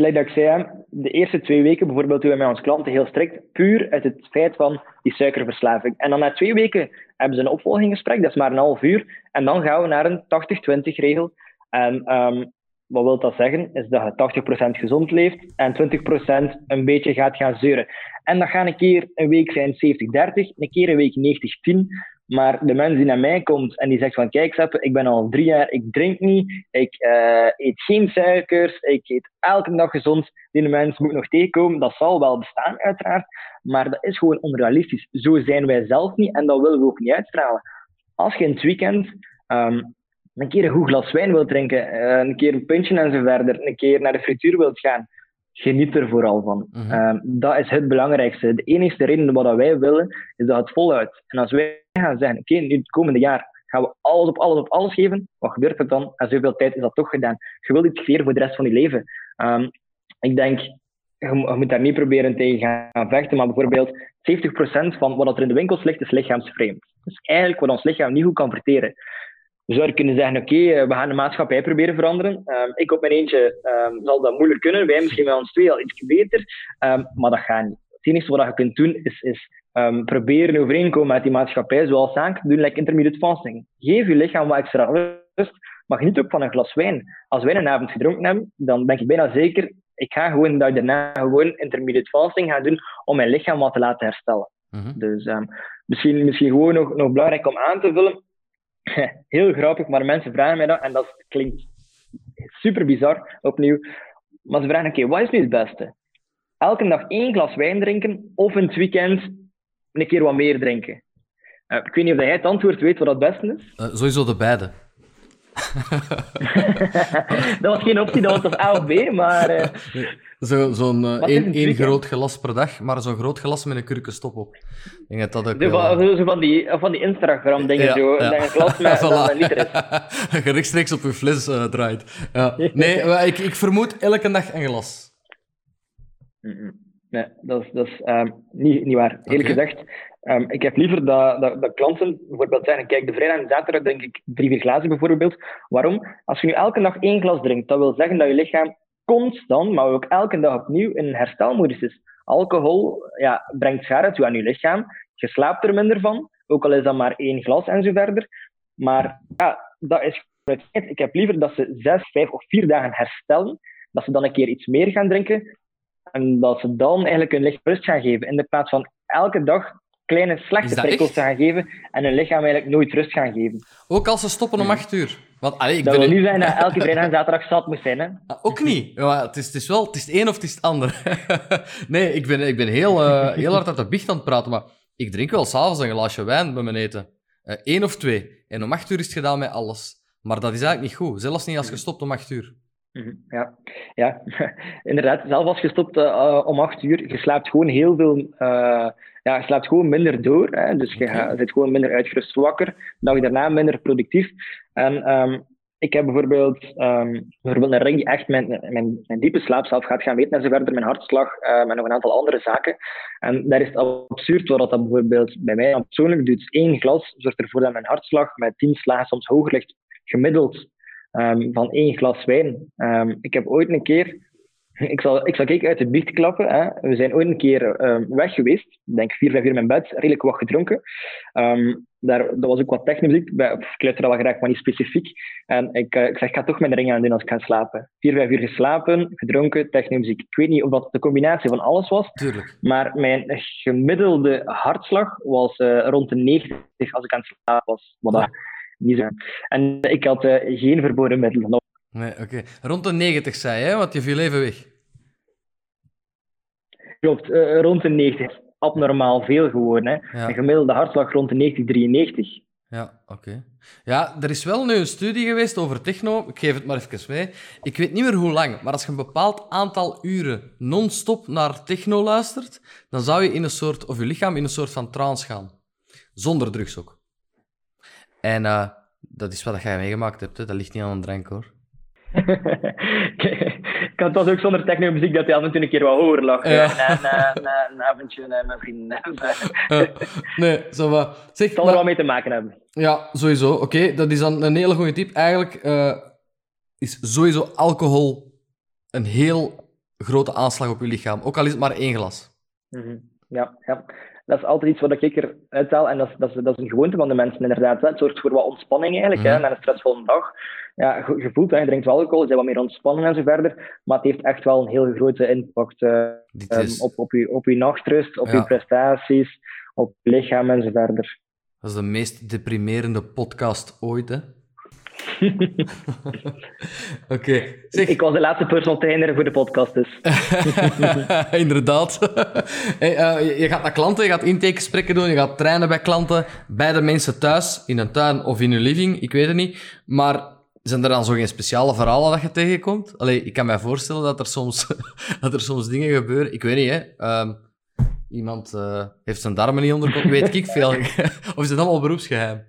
Like dat ik zei, de eerste twee weken bijvoorbeeld doen we met onze klanten heel strikt, puur uit het feit van die suikerverslaving. En dan na twee weken hebben ze een opvolgingsgesprek, dat is maar een half uur, en dan gaan we naar een 80-20 regel. En ehm, wat wil dat zeggen? Is dat je 80% gezond leeft en 20% een beetje gaat gaan zeuren. En dat gaat een keer een week zijn 70-30, een keer een week 90-10. Maar de mens die naar mij komt en die zegt van kijk ik ben al drie jaar, ik drink niet, ik eh, eet geen suikers, ik eet elke dag gezond. Die mens moet nog tegenkomen, dat zal wel bestaan uiteraard, maar dat is gewoon onrealistisch. Zo zijn wij zelf niet en dat willen we ook niet uitstralen. Als je in het weekend ehm, een keer een goed glas wijn wilt drinken, eh, een keer een puntje en zo verder, een keer naar de frituur wilt gaan, geniet er vooral van. Mhm. Ehm, dat is het belangrijkste. De enige reden wat wij willen, is dat het voluit. En als wij gaan zeggen, oké, nu het komende jaar gaan we alles op alles op alles geven, wat gebeurt er dan? En zoveel tijd is dat toch gedaan. Je wilt iets creëren voor de rest van je leven. Ehm, ik denk, je, mo- je moet daar niet proberen tegen gaan vechten, maar bijvoorbeeld 70% van wat er in de winkels ligt, is lichaamsvreemd. Dus eigenlijk wat ons lichaam niet goed kan verteren. We zouden kunnen zeggen, oké, eh, we gaan de maatschappij proberen veranderen. Ehm, ik op mijn eentje ehm, zal dat moeilijk kunnen. Wij misschien met ons twee al iets beter. Ehm, maar dat gaat niet. Het enige wat je kunt doen, is, is proberen overeenkomen met die maatschappij, zoals zaken doen, like intermittent fasting. Geef je lichaam wat extra rust, maar geniet ook van een glas wijn. Als wij een avond gedronken hebben, dan ben ik bijna zeker, ik ga gewoon dat daarna gewoon intermittent fasting gaan doen om mijn lichaam wat te laten herstellen. Mhm. Dus misschien, misschien gewoon nog, nog belangrijk om aan te vullen. Heel grappig, maar mensen vragen mij dat en dat klinkt super bizar opnieuw. Maar ze vragen: oké, wat is nu het beste? Elke dag één glas wijn drinken of in het weekend een keer wat meer drinken? Eh, ik weet niet of jij het antwoord weet wat het beste is. Eh, sowieso de beide. dat was geen optie, dat was of A of B, maar eh, Zo- Zo'n eh, Wat is één, één groot glas per dag, maar zo'n groot glas met een kurkenstop op. Ik denk dat dat ook zo wel, van, eh, zo- zo van die, van die Instagram-dingen, zo, dat een glas met Voilà. een liter is. Dat je rechtstreeks op je fles eh, draait. Ja. Nee, maar ik, ik vermoed elke dag een glas. Nee, dat is, dat is ehm, niet, niet waar. Eerlijk Oké. gezegd, ehm, ik heb liever dat, dat, dat klanten bijvoorbeeld zeggen, kijk, de vrijdag en zaterdag drink ik drie, vier glazen bijvoorbeeld. Waarom? Als je nu elke dag één glas drinkt, dat wil zeggen dat je lichaam constant, maar ook elke dag opnieuw in herstelmodus is. Alcohol ja, brengt schade toe aan je lichaam. Je slaapt er minder van, ook al is dat maar één glas en zo verder. Maar ja, dat is. Ik heb liever dat ze zes, vijf of vier dagen herstellen, dat ze dan een keer iets meer gaan drinken, en dat ze dan eigenlijk hun lichaam rust gaan geven. In de plaats van elke dag kleine slechte prikkels gaan geven en hun lichaam eigenlijk nooit rust gaan geven. Ook als ze stoppen om acht uur. Want, allee, ik Dat wil niet zijn dat elke vrijdag en zaterdag zat moet zijn. Hè? Ah, Ook niet. Ja, het, is, het is wel het is het een of het is het ander. nee, ik ben, ik ben heel, eh, heel hard uit de biecht aan het praten, maar ik drink wel s'avonds een glaasje wijn bij mijn eten. Eén of twee. En om acht uur is het gedaan met alles. Maar dat is eigenlijk niet goed. Zelfs niet als je stopt om acht uur. Mhm, ja, ja. inderdaad. Zelf als je stopt uh, om acht uur, je slaapt gewoon heel veel, uh, ja, je slaapt gewoon minder door. Hè? Dus je okay. zit gewoon minder uitgerust wakker. De dag daarna minder productief. En um, ik heb bijvoorbeeld, um, bijvoorbeeld een ring die echt mijn, mijn, mijn diepe slaap zelf gaat gaan weten en zo verder, mijn hartslag uh, en nog een aantal andere zaken. En daar is het absurd wat dat bijvoorbeeld bij mij persoonlijk doet. Eén glas zorgt ervoor dat mijn hartslag met tien slagen soms hoger ligt, gemiddeld um, van één glas wijn. Um, ik heb ooit een keer, ik zal, ik zal kijken uit de biecht klappen. Hè. We zijn ooit een keer um, weg geweest, ik denk vier, vijf uur in mijn bed, redelijk wat gedronken. daar, dat was ook wat technomuziek, ik luister wel graag, maar niet specifiek. En ik, uh, ik zeg, ik ga toch mijn ring aan doen als ik ga slapen. Vier, vijf uur geslapen, gedronken, technomuziek. Ik weet niet of dat de combinatie van alles was, Tuurlijk. maar mijn gemiddelde hartslag was uh, rond de 90 als ik aan het slapen was. Wat ja. Niet zo. En ik had uh, geen verboden middelen. Nee, oké. Rond de 90 zei je, want je viel even weg. Klopt, uh, rond de 90. Abnormaal veel gewoon. Hè. Ja. Een gemiddelde hartslag rond de 90, 93. Ja, oké. Ja, er is wel nu een studie geweest over techno. Ik geef het maar even mee. Ik weet niet meer hoe lang, maar als je een bepaald aantal uren non-stop naar techno luistert, dan zou je in een soort, of je lichaam in een soort van trance gaan. Zonder drugs ook. En uh, dat is wat jij meegemaakt hebt. Hè. Dat ligt niet aan een drank, hoor. ik had was ook zonder techno-muziek dat hij af en toe een keer wat hoger lag. Ja. Na, een avondje met mijn vrienden. nee, zo wat. Zeg, zal er wel mee te maken hebben. Ja, sowieso. Oké, dat is dan een hele goede tip. Eigenlijk uh, is sowieso alcohol een heel grote aanslag op je lichaam. Ook al is het maar één glas. Mm -hmm. Ja, ja dat is altijd iets wat ik eruit haal. En dat is, dat, is, dat is een gewoonte van de mensen, inderdaad. Het zorgt voor wat ontspanning eigenlijk, mm. hè, na een stressvolle dag. Ja, je voelt, hè, je drinkt wel alcohol, je bent wat meer ontspannen en zo verder. Maar het heeft echt wel een heel grote impact uh, um, op, op, je, op je nachtrust, op ja. je prestaties, op je lichaam en zo verder. Dat is de meest deprimerende podcast ooit, hè? Oké. Zeg... Ik was de laatste personal trainer voor de podcast, dus. Inderdaad. hey, uh, je gaat naar klanten, je gaat intakegesprekken doen, je gaat trainen bij klanten, bij de mensen thuis, in een tuin of in hun living, ik weet het niet. Maar zijn er dan zo geen speciale verhalen dat je tegenkomt? Allee, ik kan me voorstellen dat er soms, dat er soms dingen gebeuren. Ik weet niet, hè. Um, iemand uh, heeft zijn darmen niet onder weet ik veel. of is het allemaal beroepsgeheim?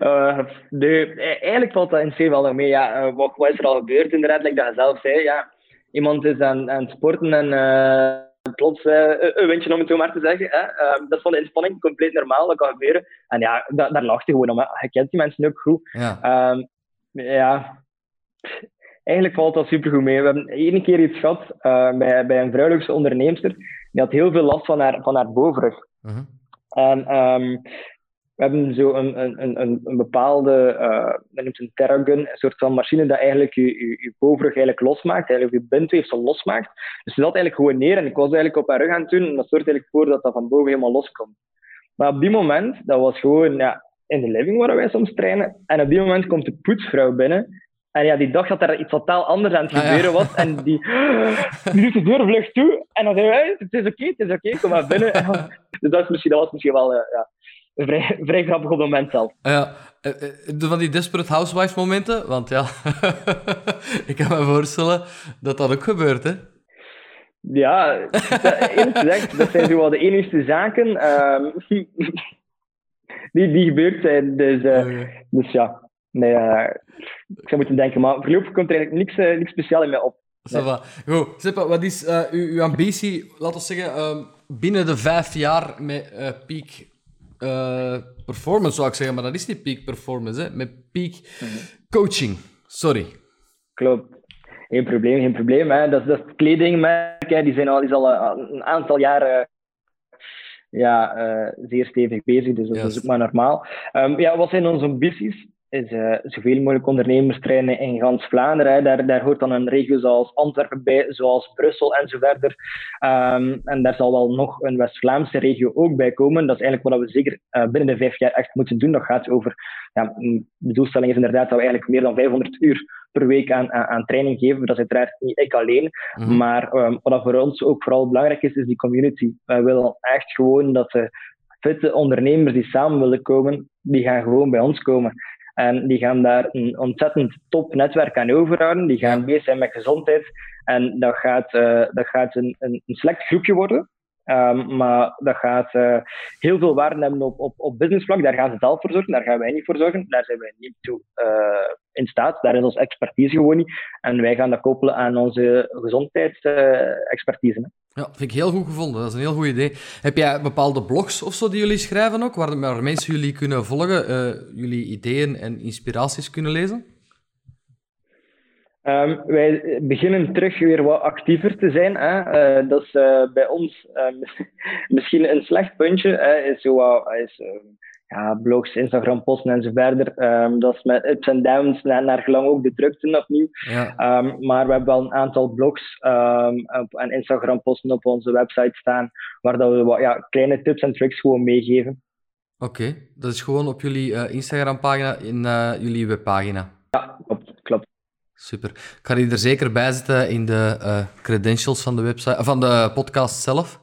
Uh, nee, e-, eigenlijk valt dat in C wel nog mee. Ja, uh, wat, wat, is er al gebeurd inderdaad, like dat je zelf zei. Ja, iemand is aan, aan het sporten en uh, plots een windje om het zo maar te zeggen. Hè? dat is van de inspanning compleet normaal, dat kan gebeuren. En ja, da daar lacht je gewoon om. Hè. Je kent die mensen ook goed. Ja. Um, ja. Eigenlijk valt dat supergoed mee. We hebben één keer iets gehad bij, bij een vrouwelijke onderneemster. Die had heel veel last van haar, van haar bovenrug. -huh. En um, we hebben zo een, een, een, een bepaalde, uh, men noemt een terragun, een soort van machine dat eigenlijk je, je, je bovenrug eigenlijk losmaakt, eigenlijk je bindweefsel losmaakt. Dus ze zat eigenlijk gewoon neer en ik was eigenlijk op haar rug aan het doen en dat zorgt eigenlijk voor dat dat van boven helemaal loskomt. Maar op die moment, dat was gewoon ja, in de living waar wij soms trainen, en op die moment komt de poetsvrouw binnen en ja, die dacht dat er iets totaal anders aan het gebeuren was. En die, die doet de deur vlug toe. En dan zei hij, het is oké, okay, het is oké, okay, kom maar binnen. dus dat, is misschien, dat was misschien wel uh, ja, vrij, vrij grappig op het moment zelf. Ja, eh, eh, van die Desperate Housewives momenten, want ja, ik kan me voorstellen dat dat ook gebeurt, hè? Ja, eerlijk gezegd, dat zijn zo wel de enigste zaken um, die, die gebeurd zijn. Dus, uh, oh, ja. dus ja, nee, uh, ik zou moeten denken, maar voorlopig komt er eigenlijk niks, niks speciaal in mij op. Nee. Goed, wat is uw, uw, ambitie, laten we zeggen, um, binnen de vijf jaar met peak uh, performance, zou ik zeggen, maar dat is niet peak performance, hè? met peak coaching. Sorry. Klopt. Geen probleem, geen probleem. Hè. Dat, is, dat kledingmerk, hè. die zijn al, is al een aantal jaren ja, uh, zeer stevig bezig, dus dat yes. is ook maar normaal. Um, ja, wat zijn onze ambities? Is uh, zoveel mogelijk ondernemers trainen in gans Vlaanderen. Daar, daar hoort dan een regio zoals Antwerpen bij, zoals Brussel en zo verder. Um, en daar zal wel nog een West-Vlaamse regio ook bij komen. Dat is eigenlijk wat we zeker uh, binnen de vijf jaar echt moeten doen. Dat gaat over, ja, de doelstelling is inderdaad dat we eigenlijk meer dan 500 uur per week aan, aan, aan training geven. Dat is uiteraard niet ik alleen. Mm -hmm. Maar um, wat voor ons ook vooral belangrijk is, is die community. Wij willen echt gewoon dat de fitte ondernemers die samen willen komen, die gaan gewoon bij ons komen. En die gaan daar een ontzettend top netwerk aan overhouden. Die gaan bezig zijn met gezondheid. En dat gaat, uh, dat gaat een, een, select groepje worden. Um, maar dat gaat uh, heel veel waarde hebben op, op, op businessvlak. Daar gaan ze zelf voor zorgen, daar gaan wij niet voor zorgen. Daar zijn wij niet toe uh, in staat. Daar is onze expertise gewoon niet. En wij gaan dat koppelen aan onze gezondheidsexpertise. Ja, vind ik heel goed gevonden. Dat is een heel goed idee. Heb jij bepaalde blogs of zo die jullie schrijven ook, waar, waar mensen jullie kunnen volgen, jullie ideeën en inspiraties kunnen lezen? Um, wij beginnen terug weer wat actiever te zijn. Hè. Uh, dat is uh, bij ons uh, misschien een slecht puntje. Hè. Is zo, is, ja, blogs, Instagram posten en zo verder. Um, dat is met ups en downs naar, naar gelang ook de drukte opnieuw. Ja. Um, maar we hebben wel een aantal blogs en Instagram posten op onze website staan, waar dat we wat ja, kleine tips en tricks gewoon meegeven. Oké, dat is gewoon op jullie Instagram pagina, in jullie webpagina. Ja, klopt. klopt. Super. Ik ga die er zeker bij zetten in de uh, credentials van de, website, van de podcast zelf.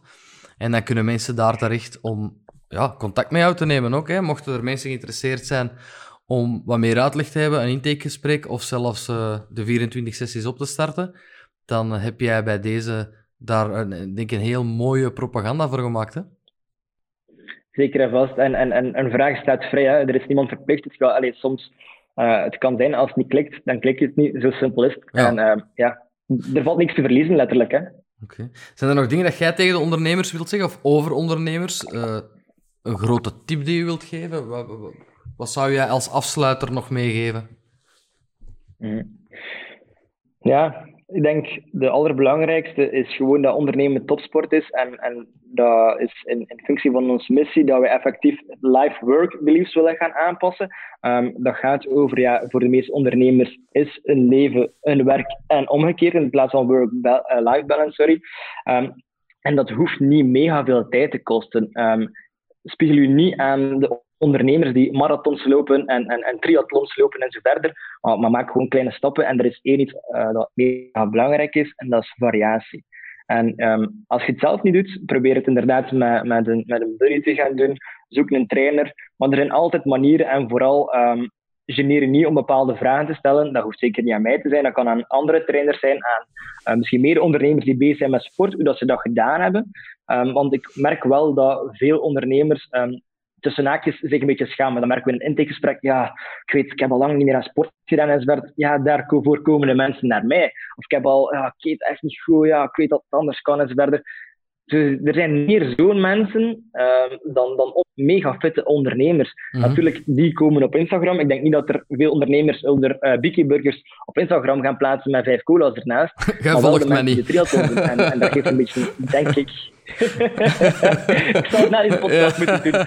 En dan kunnen mensen daar terecht om ja, contact met jou te nemen ook. Hè. Mochten er mensen geïnteresseerd zijn om wat meer uitleg te hebben, een intakegesprek of zelfs uh, de 24 sessies op te starten, dan heb jij bij deze daar een, denk ik een heel mooie propaganda voor gemaakt. Hè? Zeker en vast. En, en, en een vraag staat vrij. Hè. Er is niemand verplicht. Het gaat, allez, soms uh, het kan zijn, als het niet klikt, dan klikt het niet. Zo simpel is het. Ja. En uh, ja, er valt niks te verliezen, letterlijk. Hè. Okay. Zijn er nog dingen dat jij tegen de ondernemers wilt zeggen, of over ondernemers? Uh, een grote tip die je wilt geven? Wat, wat, zou jij als afsluiter nog meegeven? Mm. Ja, ik denk de allerbelangrijkste is gewoon dat ondernemen topsport is. En, en dat is in, in functie van onze missie dat we effectief life work beliefs willen gaan aanpassen. Um, dat gaat over, ja, voor de meeste ondernemers is een leven een werk en omgekeerd in plaats van work-life balance. Sorry. Um, en dat hoeft niet mega veel tijd te kosten. Um, spiegel u niet aan de ondernemers die marathons lopen en, en, en triathlons lopen en zo verder. Maar, maar, maak gewoon kleine stappen. En er is één iets uh, dat mega belangrijk is, en dat is variatie. En um, als je het zelf niet doet, probeer het inderdaad met, met, een, met een buddy te gaan doen. Zoek een trainer. Maar er zijn altijd manieren en vooral um, geneer niet om bepaalde vragen te stellen. Dat hoeft zeker niet aan mij te zijn. Dat kan aan andere trainers zijn, aan uh, misschien meer ondernemers die bezig zijn met sport, hoe dat ze dat gedaan hebben. Um, want ik merk wel dat veel ondernemers um, tussen haakjes zich een beetje schamen. Dan merken we in een intakegesprek, ja, ik weet, ik heb al lang niet meer aan sport gedaan enzovoort. Ja, daarvoor komen de mensen naar mij. Of ik heb al, ja, ik weet echt niet goed, ja, ik weet dat het anders kan enzovoort. Dus er zijn meer zo'n mensen uh, dan, dan mega fitte ondernemers. Mm -hmm. Natuurlijk, die komen op Instagram. Ik denk niet dat er veel ondernemers onder uh, Biki Burgers op Instagram gaan plaatsen met vijf cola's ernaast. Jij volgt mij niet. En, en dat geeft een beetje, denk ik, ik zou het naar die podcast moeten doen.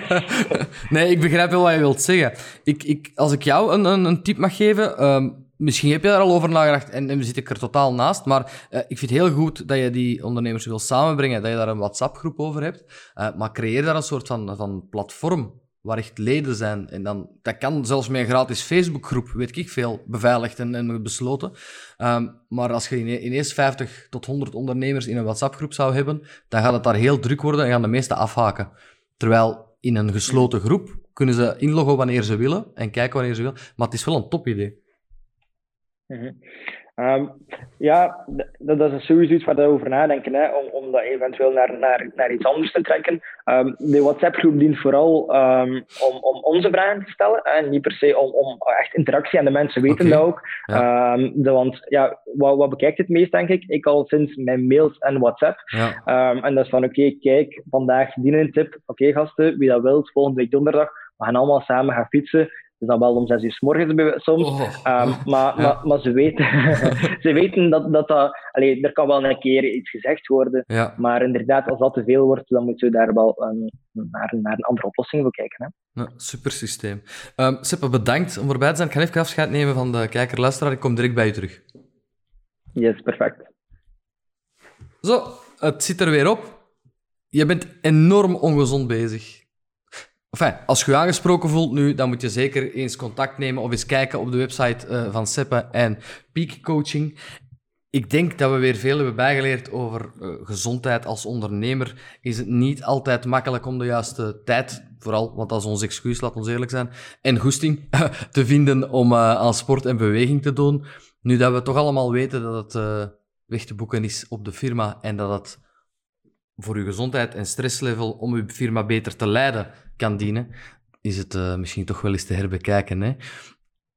nee, ik begrijp wel wat je wilt zeggen. Ik, ik, als ik jou een, een, een tip mag geven, um, misschien heb je daar al over nagedacht en, en zit ik er totaal naast, maar uh, ik vind het heel goed dat je die ondernemers wil samenbrengen, dat je daar een WhatsApp-groep over hebt, uh, maar creëer daar een soort van, van platform waar echt leden zijn. En dan, dat kan zelfs met een gratis Facebookgroep, weet ik veel, beveiligd en, en besloten. Um, maar als je ineens 50 tot 100 ondernemers in een WhatsApp-groep zou hebben, dan gaat het daar heel druk worden en gaan de meesten afhaken. Terwijl in een gesloten groep kunnen ze inloggen wanneer ze willen en kijken wanneer ze willen. Maar het is wel een topidee. Mm -hmm. Um, ja, dat, dat, is sowieso iets waar we over nadenken, hè, om, om dat eventueel naar, naar, naar iets anders te trekken. Um, de WhatsApp-groep dient vooral um, om, om onze vragen te stellen, en niet per se om, om echt interactie, en de mensen weten okay. dat ook. Ja. De, want ja, wat, wat bekijkt het meest, denk ik? Ik al sinds mijn mails en WhatsApp. Ja. en dat is van, oké, okay, kijk, vandaag die een tip. Oké, okay, gasten, wie dat wilt, volgende week donderdag, we gaan allemaal samen gaan fietsen is dan wel om zes uur s morgens soms. Oh, um, oh, maar, ja. maar, maar, ze weten, ze weten dat dat. dat allee, er kan wel een keer iets gezegd worden. Ja. Maar inderdaad, als dat te veel wordt, dan moeten we daar wel um, naar, naar een andere oplossing voor kijken. Hè. Ja, super systeem. Um, Seppe, bedankt om erbij te zijn. Ik ga even afscheid nemen van de kijker-luisteraar. Ik kom direct bij je terug. Yes, perfect. Zo, het zit er weer op. Je bent enorm ongezond bezig. Enfin, als je je aangesproken voelt nu, dan moet je zeker eens contact nemen of eens kijken op de website uh, van Seppe en Peak Coaching. ik denk dat we weer veel hebben bijgeleerd over uh, gezondheid als ondernemer. Is het niet altijd makkelijk om de juiste tijd, vooral, want dat is ons excuus, laat ons eerlijk zijn, en goesting te vinden om uh, aan sport en beweging te doen. Nu dat we toch allemaal weten dat het weg te boeken is op de firma en dat het voor uw gezondheid en stresslevel om uw firma beter te leiden kan dienen, is het misschien toch wel eens te herbekijken. Hè?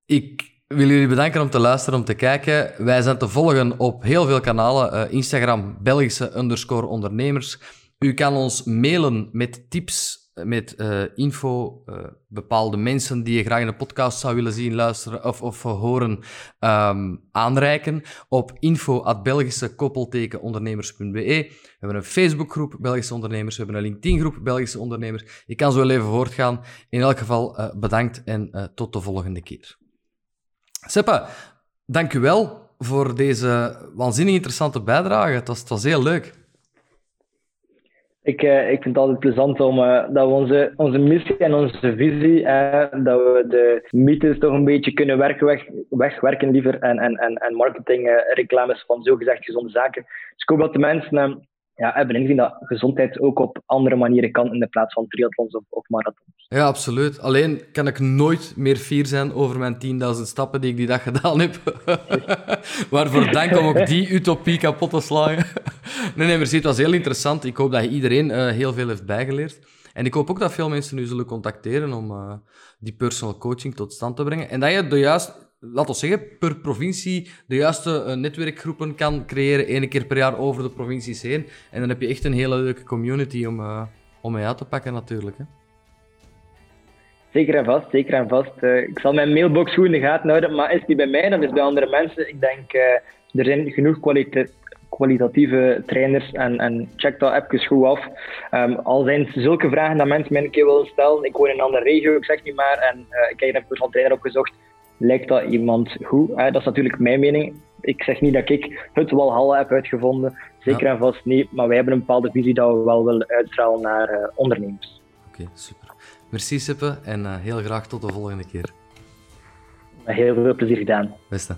Ik wil jullie bedanken om te luisteren, om te kijken. Wij zijn te volgen op heel veel kanalen. Uh, Instagram, Belgische underscore ondernemers. U kan ons mailen met tips, met uh, info, uh, bepaalde mensen die je graag in de podcast zou willen zien, luisteren of, of horen, um, aanreiken op info.belgische-ondernemers.be. We hebben een Facebookgroep Belgische Ondernemers, we hebben een LinkedIn-groep Belgische Ondernemers. Je kan zo even voortgaan. In elk geval bedankt en tot de volgende keer. Seppa, dank u wel voor deze waanzinnig interessante bijdrage. Het was, het was heel leuk. Ik, uh, ik vind het altijd plezant om uh, dat we onze, onze missie en onze visie, uh, dat we de mythes toch een beetje kunnen werken, weg, wegwerken liever en, en, en, en marketing, reclames van zogezegd gezonde zaken. Dus ik hoop dat de mensen ja, hebben ingezien dat gezondheid ook op andere manieren kan in de plaats van triathlons of, marathons. Ja, absoluut. Alleen kan ik nooit meer fier zijn over mijn 10.000 stappen die ik die dag gedaan heb. Waarvoor dank om ook die utopie kapot te slaan. nee, nee, merci. Het was heel interessant. Ik hoop dat iedereen uh, heel veel heeft bijgeleerd. En ik hoop ook dat veel mensen nu zullen contacteren om uh, die personal coaching tot stand te brengen. En dat je de juist laat ons zeggen, per provincie de juiste uh, netwerkgroepen kan creëren, één keer per jaar over de provincies heen. En dan heb je echt een hele leuke community om, uh, om mee uit te pakken natuurlijk. Hè. Zeker en vast, zeker en vast. Uh, ik zal mijn mailbox goed in de gaten houden, maar is die bij mij, dan is bij andere mensen. Ik denk, er zijn genoeg kwalitatieve trainers en, en check dat even goed af. Um, al zijn zulke vragen dat mensen mij een keer willen stellen, ik woon in een andere regio, ik zeg niet maar, en ik heb een personal trainer opgezocht, lijkt dat iemand goed. Hè? Dat is natuurlijk mijn mening. Ik zeg niet dat ik het Walhalla heb uitgevonden. Zeker en vast niet. Maar wij hebben een bepaalde visie dat we wel willen uitstralen naar uh, ondernemers. Oké, super. Merci Sippe en uh, heel graag tot de volgende keer. Heel veel plezier gedaan. Beste.